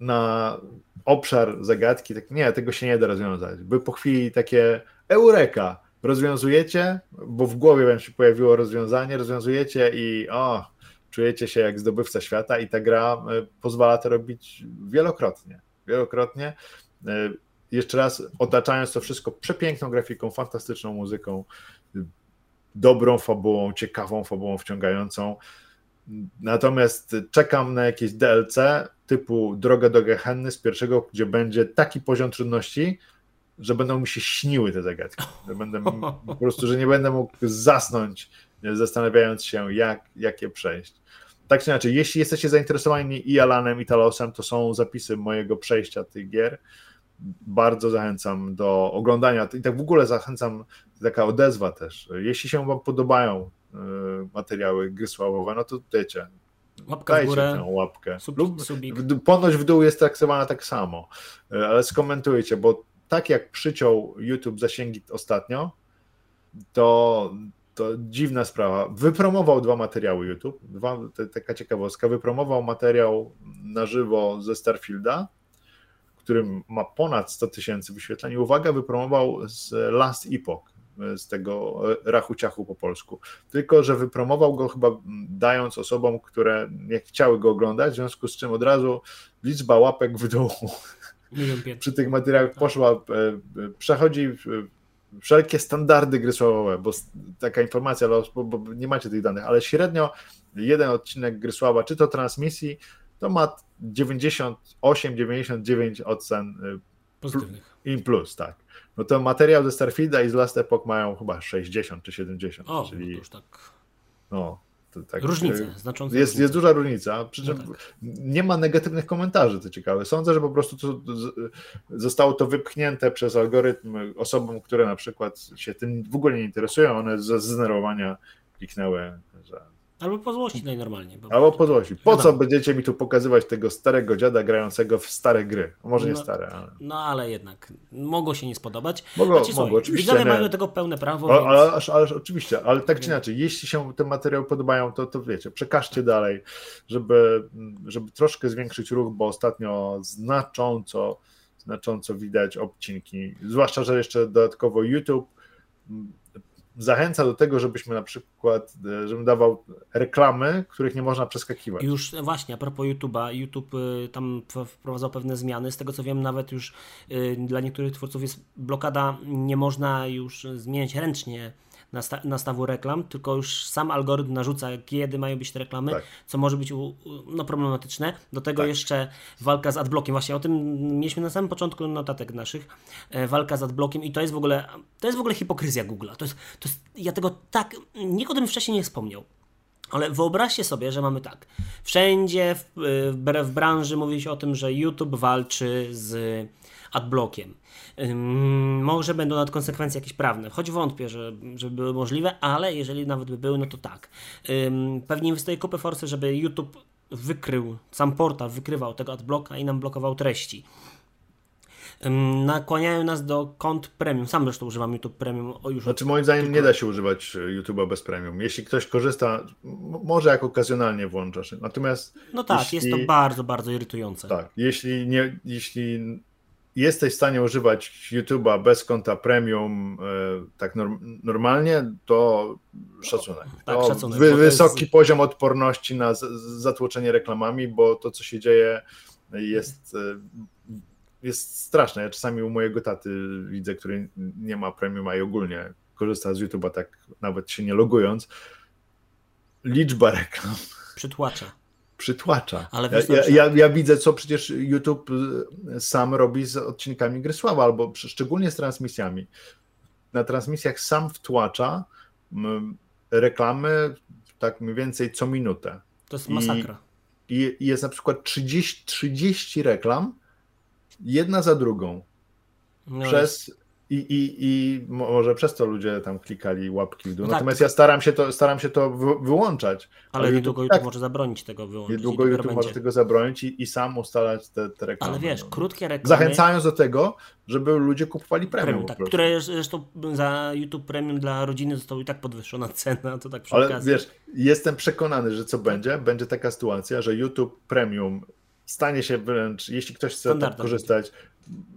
na, obszar zagadki, tak nie, tego się nie da rozwiązać. By po chwili takie eureka, rozwiązujecie, bo w głowie wam się pojawiło rozwiązanie, rozwiązujecie i o, czujecie się jak zdobywca świata i ta gra e, pozwala to robić wielokrotnie. Wielokrotnie. E, jeszcze raz otaczając to wszystko przepiękną grafiką, fantastyczną muzyką, dobrą fabułą, ciekawą fabułą, wciągającą. Natomiast czekam na jakieś DLC typu Droga do Gehenny z pierwszego, gdzie będzie taki poziom trudności, że będą mi się śniły te zagadki. Że będę po prostu, że nie będę mógł zasnąć, zastanawiając się, jak, jak je przejść. Tak czy inaczej, jeśli jesteście zainteresowani i Alanem, i Talosem, to są zapisy mojego przejścia tych gier bardzo zachęcam do oglądania. I tak w ogóle zachęcam, taka odezwa też. Jeśli się Wam podobają e, materiały gry sławowe, no to wiecie, Łapka dajcie w górę, tę łapkę. Sub, Lub ponoć w dół jest traktowana tak samo, e, ale skomentujcie, bo tak jak przyciął YouTube zasięgi ostatnio, to, to dziwna sprawa. Wypromował dwa materiały YouTube, dwa, taka ciekawostka, wypromował materiał na żywo ze Starfielda, którym ma ponad 100 tysięcy wyświetleń. Uwaga, wypromował z Last Epoch, z tego rachu ciachu po polsku. Tylko, że wypromował go chyba dając osobom, które nie chciały go oglądać, w związku z czym od razu liczba łapek w dół przy tych materiałach poszła, e, przechodzi wszelkie standardy gry słabowe, bo taka informacja, bo, nie macie tych danych, ale średnio jeden odcinek gry słaba, czy to transmisji, to ma 98-99 ocen y, pozytywnych. In plus, tak. No to materiał ze Starfielda i z Last Epoch mają chyba 60 czy 70. O, czyli... to już tak. No, tak, różnica, y, znacząca jest, różnica. jest duża różnica, przy czym no tak. nie ma negatywnych komentarzy, to ciekawe. Sądzę, że po prostu to, zostało to wypchnięte przez algorytm osobom, które na przykład się tym w ogóle nie interesują, one ze zdenerwowania kliknęły, że Albo po złości najnormalniej. Albo po złości. Po co będziecie mi tu pokazywać tego starego dziada grającego w stare gry? Może no, nie stare, ale... No ale jednak, mogło się nie spodobać. Mogło, znaczy, mogło oczywiście. Widzowie mają do tego pełne prawo. O, więc... ale, ale, oczywiście, ale tak czy inaczej, jeśli się te materiały podobają, to, to wiecie, przekażcie dalej, żeby, żeby troszkę zwiększyć ruch, bo ostatnio znacząco, znacząco widać odcinki, zwłaszcza, że jeszcze dodatkowo YouTube zachęca do tego, żebyśmy na przykład, e, żebym dawał reklamy, których nie można przeskakiwać. Już właśnie, a propos YouTube'a, YouTube y, tam wprowadzał pewne zmiany, z tego co wiem nawet już dla niektórych twórców jest blokada, nie można już zmieniać ręcznie nastawu reklam, tylko już sam algorytm narzuca, kiedy mają być te reklamy, tak. co może być no, problematyczne. Do tego tak. jeszcze walka z adblockiem. Właśnie o tym mieliśmy na samym początku notatek naszych. E, walka z adblockiem i to jest w ogóle to jest w ogóle hipokryzja Google'a. To jest, to jest, ja tego tak, nikt o tym wcześniej nie wspomniał. Ale wyobraźcie sobie, że mamy tak. Wszędzie w, w, w branży mówi się o tym, że YouTube walczy z adblockiem. Może będą nawet konsekwencje jakieś prawne, choć wątpię, że, żeby były możliwe, ale jeżeli nawet by były, no to tak. Pewnie inwestuję kupę forsy, żeby YouTube wykrył, sam portal wykrywał tego adblocka i nam blokował treści. Nakłaniają nas do kont premium. Sam zresztą używam YouTube Premium. Już znaczy, moim zdaniem nie da się używać e, YouTube'a bez premium. Jeśli ktoś korzysta, może jak okazjonalnie włączasz. Natomiast. No tak, jeśli... jest to bardzo, bardzo irytujące. Tak, jeśli, nie, jeśli jesteś w stanie używać YouTube'a bez konta premium e, tak norm, normalnie, to szacunek. Tak, to szacunek wy, wysoki jest... poziom odporności na z, zatłoczenie reklamami, bo to, co się dzieje, jest, e, jest straszne. Ja czasami u mojego taty widzę, który nie ma premium, a i ogólnie korzysta z YouTube'a tak nawet się nie logując. Liczba reklam. Przytłacza przytłacza. Ale ja, ja, ja, ja, widzę, co przecież YouTube y, sam robi z odcinkami gry sława, albo szczególnie z transmisjami. Na transmisjach sam wtłacza reklamy tak mniej więcej co minutę. To jest masakra. I, i jest na przykład 30, 30 reklam, jedna za drugą. No przez jest i, i, I może przez to ludzie tam klikali łapki w dół. No tak, Natomiast ja staram się to, staram się to wyłączać. Ale, ale niedługo YouTube tak, może zabronić tego wyłączyć. Niedługo YouTube będzie. może tego zabronić i, i sam ustalać te, te reklamy. Ale wiesz, no. krótkie reklamy. Zachęcając do tego, żeby ludzie kupowali premium. premium tak, które zresztą za YouTube Premium dla rodziny została i tak podwyższona cena, to tak przy Ale okazji. wiesz, jestem przekonany, że co będzie, będzie taka sytuacja, że YouTube Premium stanie się wręcz, jeśli ktoś chce tak korzystać,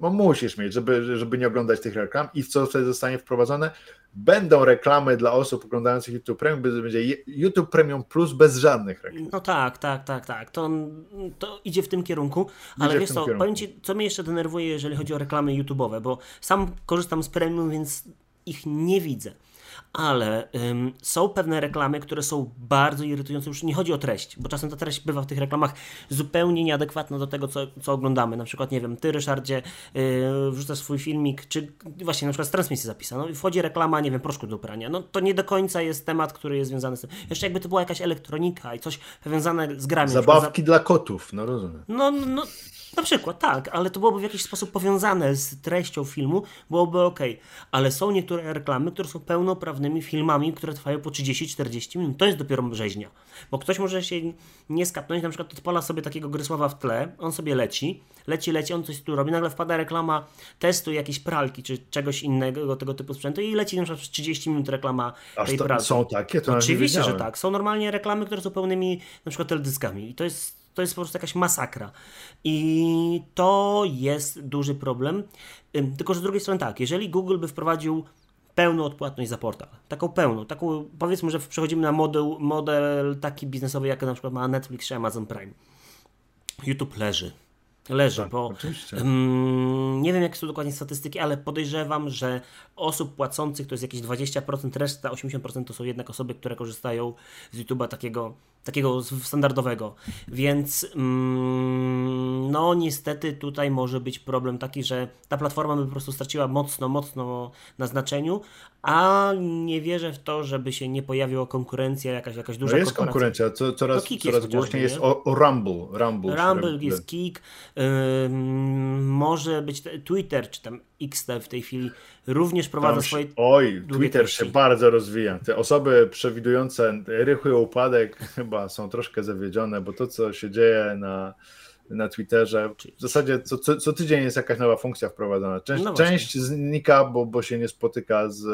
no musisz mieć, żeby, żeby nie oglądać tych reklam i co wtedy zostanie wprowadzone? Będą reklamy dla osób oglądających YouTube Premium, będzie YouTube Premium Plus bez żadnych reklam. No tak, tak, tak, tak. To, to idzie w tym kierunku, ale idzie wiesz co, kierunku. powiem Ci, co mnie jeszcze denerwuje, jeżeli chodzi o reklamy YouTube'owe, bo sam korzystam z Premium, więc ich nie widzę ale ym, są pewne reklamy, które są bardzo irytujące. Już nie chodzi o treść, bo czasem ta treść bywa w tych reklamach zupełnie nieadekwatna do tego, co, co oglądamy. Na przykład, nie wiem, ty, Ryszardzie, yy, wrzucasz swój filmik, czy właśnie na przykład z transmisji zapisano i wchodzi reklama, nie wiem, proszku do prania. No to nie do końca jest temat, który jest związany z tym. Jeszcze jakby to była jakaś elektronika i coś powiązane z grami. Zabawki za... dla kotów, no rozumiem. No, no, na przykład, tak, ale to byłoby w jakiś sposób powiązane z treścią filmu, byłoby ok. Ale są niektóre reklamy, które są pełnoprawnymi filmami, które trwają po 30-40 minut. To jest dopiero rzeźnia. Bo ktoś może się nie skapnąć, na przykład odpala sobie takiego Grysława w tle, on sobie leci, leci, leci, on coś tu robi, nagle wpada reklama testu jakiejś pralki, czy czegoś innego, tego typu sprzętu i leci na przykład przez 30 minut reklama Aż tej to, pralki. Są takie? To Oczywiście, że tak. Są normalnie reklamy, które są pełnymi na przykład teledyskami i to jest to jest po prostu jakaś masakra. I to jest duży problem. Tylko, że z drugiej strony tak, jeżeli Google by wprowadził pełną odpłatność za portal, taką pełną, taką powiedzmy, że przechodzimy na model, model taki biznesowy, jak na przykład ma Netflix czy Amazon Prime. YouTube leży. leży, tak, bo nie wiem jakie są dokładnie statystyki, ale podejrzewam, że osób płacących to jest jakieś 20%, reszta 80% to są jednak osoby, które korzystają z YouTube'a takiego, takiego standardowego. Więc um, no niestety tutaj może być problem taki, że ta platforma by po prostu straciła mocno, mocno na znaczeniu, a nie wierzę w to, żeby się nie pojawiła konkurencja, jakaś, jakaś duża no jest konkurencja, co, coraz, coraz głośniej jest o, o Rumble. Rumble, Rumble jest Kik, może być Twitter, czy tam X w tej chwili również prowadza tam, swoje. Oj, Twitter treści. się bardzo rozwija. Te osoby przewidujące rychły upadek chyba są troszkę zawiedzione, bo to, co się dzieje na, na Twitterze, w zasadzie co, co, co tydzień jest jakaś nowa funkcja wprowadzona. Część, no część znika, bo, bo się nie spotyka z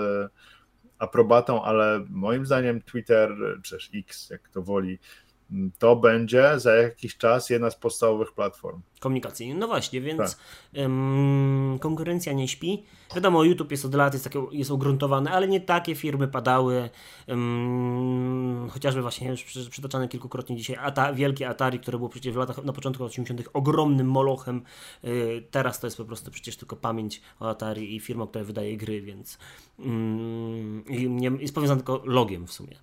aprobatą, ale moim zdaniem Twitter, czy też X, jak to woli, to będzie za jakiś czas jedna z podstawowych platform. Komunikacji. No właśnie, więc tak. ym, konkurencja nie śpi. Wiadomo, YouTube jest od lat, jest, takie, jest ugruntowany, ale nie takie firmy padały. Ym, chociażby właśnie już przytaczane kilkukrotnie dzisiaj Ata, wielkie Atari, które było przecież w latach, na początku 80. ogromnym molochem. Yy, teraz to jest po prostu przecież tylko pamięć o Atari i firma, która wydaje gry, więc yy, nie, jest powiązane tylko logiem w sumie.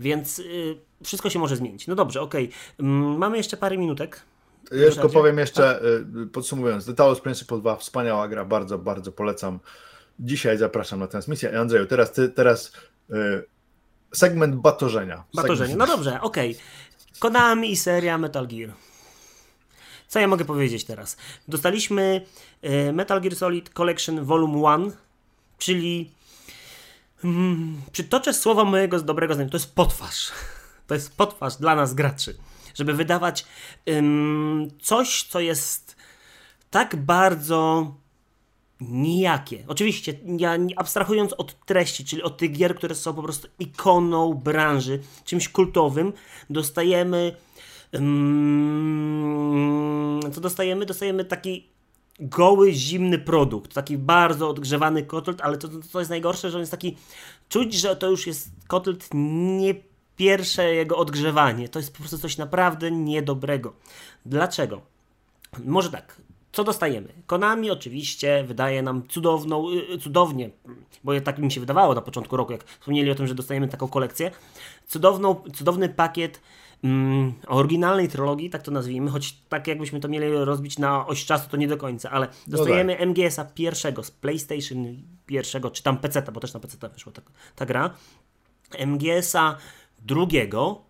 Więc yy, wszystko się może zmienić. No dobrze, okej. Okay. Mm, mamy jeszcze parę minutek. Ja tylko powiem jeszcze, tak? podsumowując, The Talos Principle 2, wspaniała gra, bardzo, bardzo polecam. Dzisiaj zapraszam na transmisję. Andrzeju, teraz ty, teraz y, segment batorzenia. Batorzenie, segment... no dobrze, okej. Okay. Konami i seria Metal Gear. Co ja mogę powiedzieć teraz? Dostaliśmy y, Metal Gear Solid Collection Volume 1, czyli mm, przytoczę słowa mojego dobrego znajomego, to jest potwarz. To jest potwarz dla nas graczy. Żeby wydawać ym, coś, co jest tak bardzo nijakie. Oczywiście, ja abstrahując od treści, czyli od tych gier, które są po prostu ikoną branży, czymś kultowym, dostajemy. Co dostajemy? Dostajemy taki goły, zimny produkt, taki bardzo odgrzewany kotlet, ale to, to, jest najgorsze, że on jest taki. Czuć, że to już jest kotlet nie pierwsze jego odgrzewanie. To jest po prostu coś naprawdę niedobrego. Dlaczego? Może tak. Co dostajemy? Konami oczywiście wydaje nam cudowną, y, y, cudownie, bo tak mi się wydawało na początku roku, jak wspomnieli o tym, że dostajemy taką kolekcję. Cudowną, cudowny pakiet mm, oryginalnej trylogii, tak to nazwijmy, choć tak jakbyśmy to mieli rozbić na oś czasu, to nie do końca, ale dostajemy no tak. MGS-a pierwszego z PlayStation pierwszego, czy tam PC, bo też na PC wyszła ta, ta gra. MGS-a drugiego,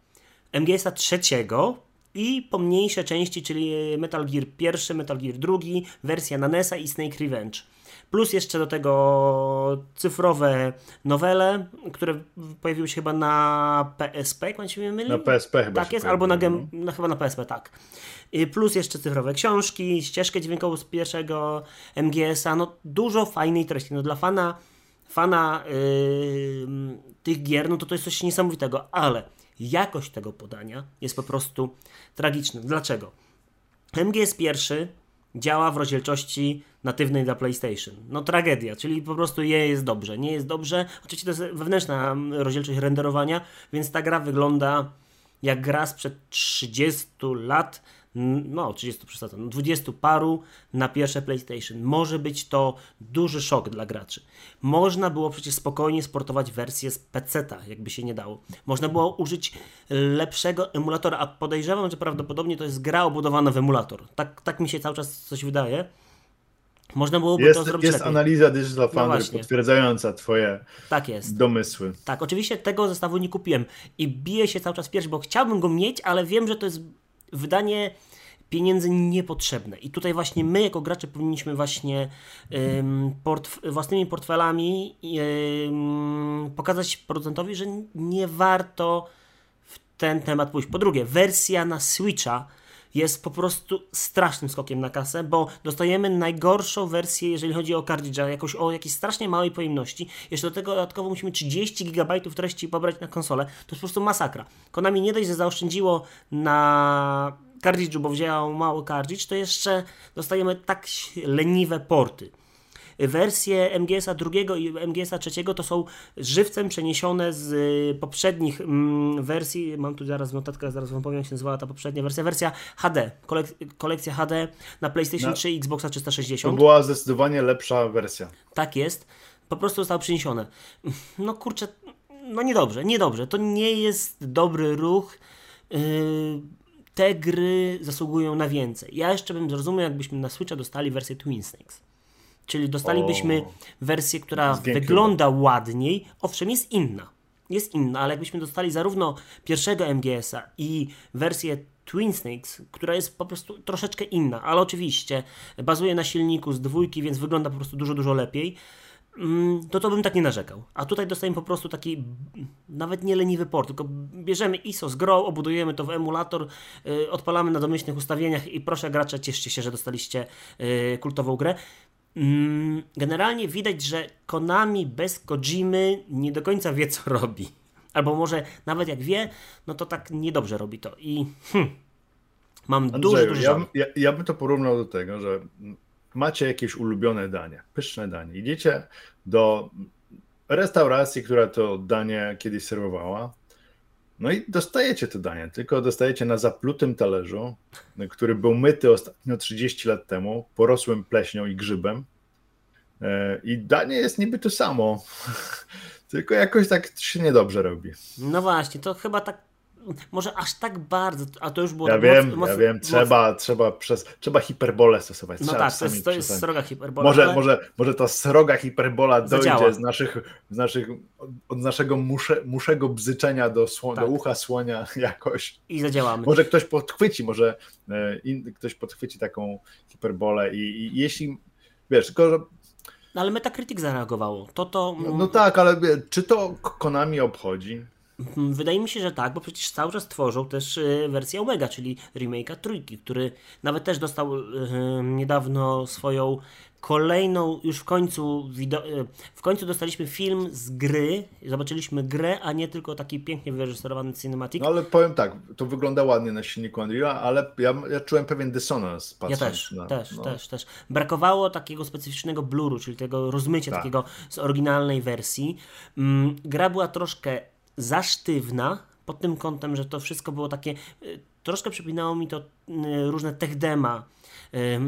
MGS-a trzeciego i pomniejsze części, czyli Metal Gear pierwszy, Metal Gear drugi, wersja na NES-a i Snake Revenge. Plus jeszcze do tego cyfrowe nowele, które pojawiły się chyba na PSP, jak się nie myli? Na PSP chyba. Tak jest, albo na, gem, no. chyba na PSP, tak. Plus jeszcze cyfrowe książki, ścieżkę dźwiękową z pierwszego MGS-a, no dużo fajnej treści. No dla fana fana yy, tych gier, no to to jest coś niesamowitego, ale jakość tego podania jest po prostu tragiczna. Dlaczego? MGS pierwszy działa w rozdzielczości natywnej dla PlayStation. No tragedia, czyli po prostu je jest dobrze, nie jest dobrze. Oczywiście to jest wewnętrzna rozdzielczość renderowania, więc ta gra wygląda jak gra sprzed 30 lat no 30 przesadzam, 20 paru na pierwsze PlayStation. Może być to duży szok dla graczy. Można było przecież spokojnie sportować wersję z PC-ta, jakby się nie dało. Można było użyć lepszego emulatora, a podejrzewam, że prawdopodobnie to jest gra obudowana w emulator. Tak, tak mi się cały czas coś wydaje. Można byłoby jest, to zrobić Jest lepiej. analiza Digital Foundry no potwierdzająca twoje tak jest. domysły. Tak, oczywiście tego zestawu nie kupiłem i biję się cały czas pierwszy, bo chciałbym go mieć, ale wiem, że to jest wydanie pieniędzy niepotrzebne. I tutaj właśnie my, jako gracze, powinniśmy właśnie um, portf własnymi portfelami um, pokazać producentowi, że nie warto w ten temat pójść. Po drugie, wersja na Switcha jest po prostu strasznym skokiem na kasę, bo dostajemy najgorszą wersję, jeżeli chodzi o cartridge'a, jakoś o jakiejś strasznie małej pojemności. Jeszcze do tego dodatkowo musimy 30 GB treści pobrać na konsolę. To jest po prostu masakra. Konami nie dość, że zaoszczędziło na cartridge'u, bo wzięło mały cartridge, to jeszcze dostajemy tak leniwe porty. Wersje MGS-a drugiego i MGS-a trzeciego to są żywcem przeniesione z poprzednich mm, wersji. Mam tu zaraz notatkę, zaraz wam powiem, jak się nazywała ta poprzednia wersja. Wersja HD, kolek kolekcja HD na PlayStation na, 3 i Xboxa 360. To była zdecydowanie lepsza wersja. Tak jest. Po prostu zostało przeniesione. No kurczę, no niedobrze, niedobrze. To nie jest dobry ruch. Yy, te gry zasługują na więcej. Ja jeszcze bym zrozumiał, jakbyśmy na Switcha dostali wersję Twin Snakes. Czyli dostalibyśmy o, wersję, która wygląda ładniej, owszem, jest inna. Jest inna, ale jakbyśmy dostali zarówno pierwszego MGS-a i wersję Twin Snakes, która jest po prostu troszeczkę inna, ale oczywiście bazuje na silniku z dwójki, więc wygląda po prostu dużo, dużo lepiej Mm, to to bym tak nie narzekał. A tutaj dostajemy po prostu taki nawet nie leniwy port, tylko bierzemy ISO z grą, obudujemy to w emulator, yy, odpalamy na domyślnych ustawieniach i proszę gracze, cieszcie się, że dostaliście yy, kultową grę. Yy, generalnie widać, że Konami bez Kojimy nie do końca wie, co robi. Albo może nawet jak wie, no to tak niedobrze robi to. I hm, mam Andrzeju, duży ja, ja, ja bym to porównał do tego, że macie jakieś ulubione danie, pyszne danie. Idziecie do restauracji, która to danie kiedyś serwowała. No i dostajecie to danie, tylko dostajecie na zaplutym talerzu, który był myty ostatnio 30 lat temu, porosłym pleśnią i grzybem. E, I danie jest niby to samo, tylko jakoś tak się niedobrze robi. No właśnie, to chyba tak może aż tak bardzo, a to już było ja tak wiem, mocno, ja wiem, trzeba, trzeba, przez, trzeba hiperbolę stosować. No tak, to jest, to jest sroga hiperbola. Może, ale... może, może ta sroga hiperbola dojdzie z naszych, z naszych, od naszego musze, muszego bzyczenia do, sło, tak. do ucha słonia jakoś. I zadziałamy. Może ktoś podchwyci, może e, in, ktoś podchwyci taką hiperbolę i, i jeśli, wiesz, tylko, że no ale Metacritic zareagowało. To to. No, no tak, ale czy to Konami obchodzi? Mhm, wydaje mi się, że tak, bo przecież cały czas tworzą też e, wersję Omega, czyli remake'a trójki, który nawet też dostał e, niedawno swoją kolejną, już w końcu w końcu dostaliśmy film z gry, zobaczyliśmy grę, a nie tylko taki pięknie wyreżyserowany cinematic. No ale powiem tak, to wygląda ładnie na silniku Unreal, ale ja, ja czułem pewien dysonans patrząc Ja też, na, też, no. też, też. Brakowało takiego specyficznego bluru, czyli tego rozmycia tak. takiego z oryginalnej wersji. Mm, gra była troszkę za sztywna pod tym kątem, że to wszystko było takie, y, troszkę przypinało mi to y, różne tech dema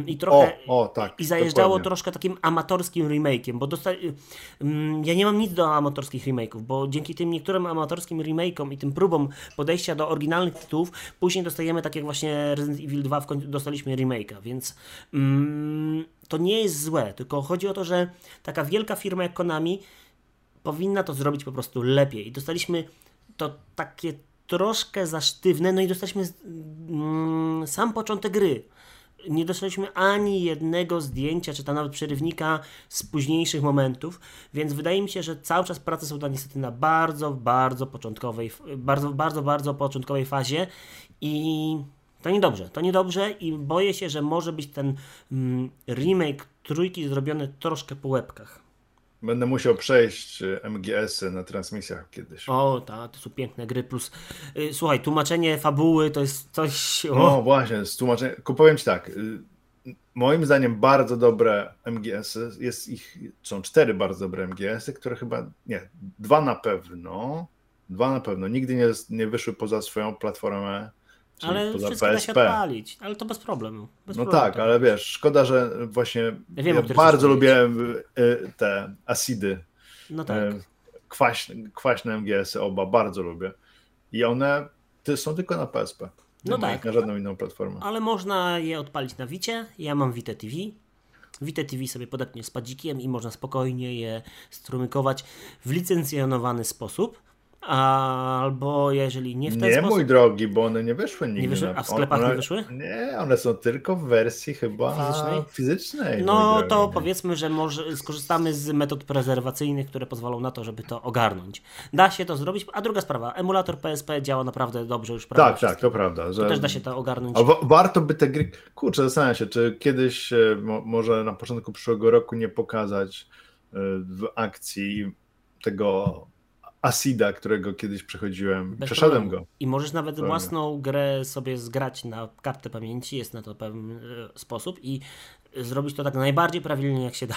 i trochę o, o, tak, i zajeżdżało dokładnie. troszkę takim amatorskim remake'iem, bo dosta... Y, ja nie mam nic do amatorskich remake'ów, bo dzięki tym niektórym amatorskim remake'om i tym próbom podejścia do oryginalnych tytułów, później dostajemy tak jak właśnie Resident Evil 2 w końcu dostaliśmy remake'a, więc mm, to nie jest złe, tylko chodzi o to, że taka wielka firma jak Konami powinna to zrobić po prostu lepiej. I dostaliśmy to takie troszkę za sztywne, no i dostaliśmy mm, sam początek gry. Nie dostaliśmy ani jednego zdjęcia, czy tam nawet przerywnika z późniejszych momentów, więc wydaje mi się, że cały czas prace są tam niestety na bardzo, bardzo początkowej, bardzo, bardzo, bardzo początkowej fazie i to niedobrze, to niedobrze i boję się, że może być ten mm, remake trójki zrobiony troszkę po łebkach. Będę musiał przejść y, MGS-y na transmisjach kiedyś. O, tak, to są piękne gry. Plus, y, słuchaj, tłumaczenie fabuły to jest coś. O. No właśnie, z tłumaczeniem. Powiem ci tak. Y, moim zdaniem bardzo dobre MGS-y, jest ich, są cztery bardzo dobre MGS-y, które chyba, nie, dwa na pewno, dwa na pewno, nigdy nie, nie wyszły poza swoją platformę ale wszystko PSP. da się odpalić, ale to bez problemu. Bez no problemu tak, ale wiesz, szkoda, że właśnie ja, wiem, ja bardzo lubię y, te acidy. No tak. Y, kwaśne, kwaśne MGS-y oba bardzo lubię. I one są tylko na PSP. No tak. Na żadną inną platformę. Ale można je odpalić na Wicie. Ja mam Vita TV. Vita TV sobie podepnie z padzikiem i można spokojnie je strumykować w licencjonowany sposób. Albo jeżeli nie w ten nie, sposób... Nie, mój drogi, bo one nie wyszły nigdy. Nie wyszły? A w sklepach one, nie wyszły? Nie, one są tylko w wersji chyba fizycznej. fizycznej no to powiedzmy, że może skorzystamy z metod prezerwacyjnych, które pozwolą na to, żeby to ogarnąć. Da się to zrobić, a druga sprawa, emulator PSP działa naprawdę dobrze już. Tak, tak, to prawda. Że... To też da się to ogarnąć. A warto by te gry... Kurczę, zastanawiam się, czy kiedyś e, może na początku przyszłego roku nie pokazać e, w akcji tego Asida, którego kiedyś przechodziłem. Bez Przeszedłem problemu. go. I możesz nawet własną grę sobie zgrać na kartę pamięci, jest na to pewien e, sposób i zrobić to tak najbardziej prawidłnie jak się da.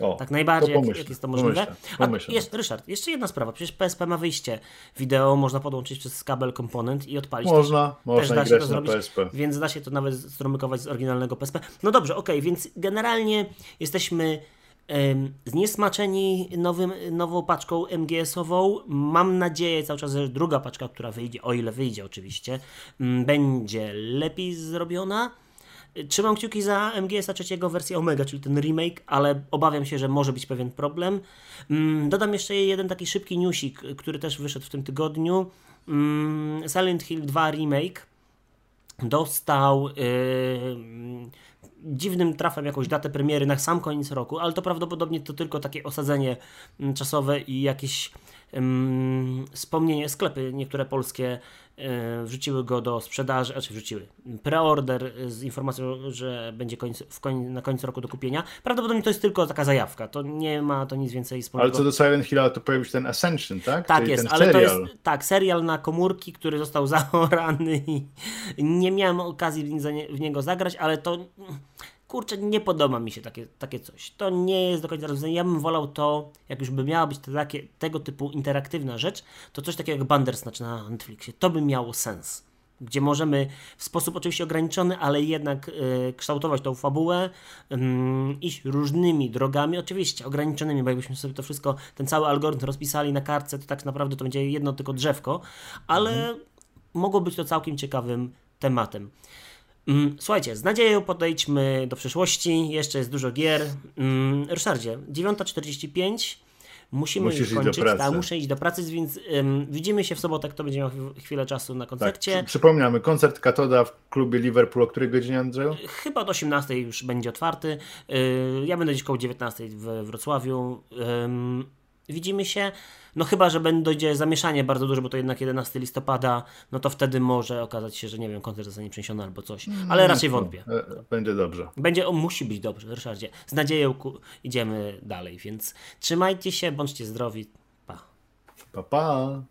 O, tak najbardziej, jak, jak, jest to możliwe. Pomyślę. A jeszcze, Ryszard, jeszcze jedna sprawa. Przecież PSP ma wyjście wideo, można podłączyć przez kabel komponent i odpalić. Można, też, można też da się to zrobić, PSP. Więc da się to nawet strumykować z oryginalnego PSP. No dobrze, okej, okay, więc generalnie jesteśmy zniesmaczeni nowym, nową paczką MGS-ową. Mam nadzieję cały czas, że druga paczka, która wyjdzie, o ile wyjdzie oczywiście, będzie lepiej zrobiona. Trzymam kciuki za MGS-a trzeciego wersję Omega, czyli ten remake, ale obawiam się, że może być pewien problem. Mm, dodam jeszcze jeden taki szybki newsik, który też wyszedł w tym tygodniu. Mm, Silent Hill 2 remake dostał dziwnym trafem jakąś datę premiery na sam koniec roku, ale to prawdopodobnie to tylko takie osadzenie mm, czasowe i jakieś um, wspomnienie. Sklepy niektóre polskie wrzuciły go do sprzedaży, znaczy wrzuciły preorder z informacją, że będzie końc, koń, na końcu roku do kupienia. Prawdopodobnie to jest tylko taka zajawka, to nie ma to nic więcej wspólnego. Ale co do Silent Hill, to pojawił się ten Ascension, tak? Tak Czyli jest, ale serial. to jest tak, serial na komórki, który został zaorany i nie miałem okazji w niego zagrać, ale to kurczę, nie podoba mi się takie, takie coś. To nie jest do końca rozwiązanie. Ja bym wolał to, jak już by miała być to takie, tego typu interaktywna rzecz, to coś takiego jak Bandersnatch na Netflixie. To by miało sens. Gdzie możemy w sposób oczywiście ograniczony, ale jednak y, kształtować tą fabułę, y, iść różnymi drogami, oczywiście ograniczonymi, bo jakbyśmy sobie to wszystko, ten cały algorytm rozpisali na kartce, to tak naprawdę to będzie jedno tylko drzewko, ale mhm. mogło być to całkiem ciekawym tematem. Mm, słuchajcie, z nadzieją podejdźmy do przyszłości. Jeszcze jest dużo gier. Mm, Ryszardzie, 9.45. Musimy Musisz kończyć. Tak, muszę iść do pracy, więc widzimy się w sobotę, kto będzie miał chwilę czasu na koncercie. Tak, przypominamy, koncert Katoda w klubie Liverpool, o której godzinie Andrzeju? Chyba od 18 już będzie otwarty. Yy, ja będę gdzieś koło 19 w Wrocławiu. Yy, widzimy się. No chyba, że będzie zamieszanie bardzo duże, bo to jednak 11 listopada, no to wtedy może okazać się, że nie wiem, koncert zostanie przeniesiony albo coś. Mm, Ale raczej wątpię. E, będzie dobrze. Będzie, o, musi być dobrze, Ryszardzie. Z nadzieją ku, idziemy dalej, więc trzymajcie się, bądźcie zdrowi. Pa. Pa, pa.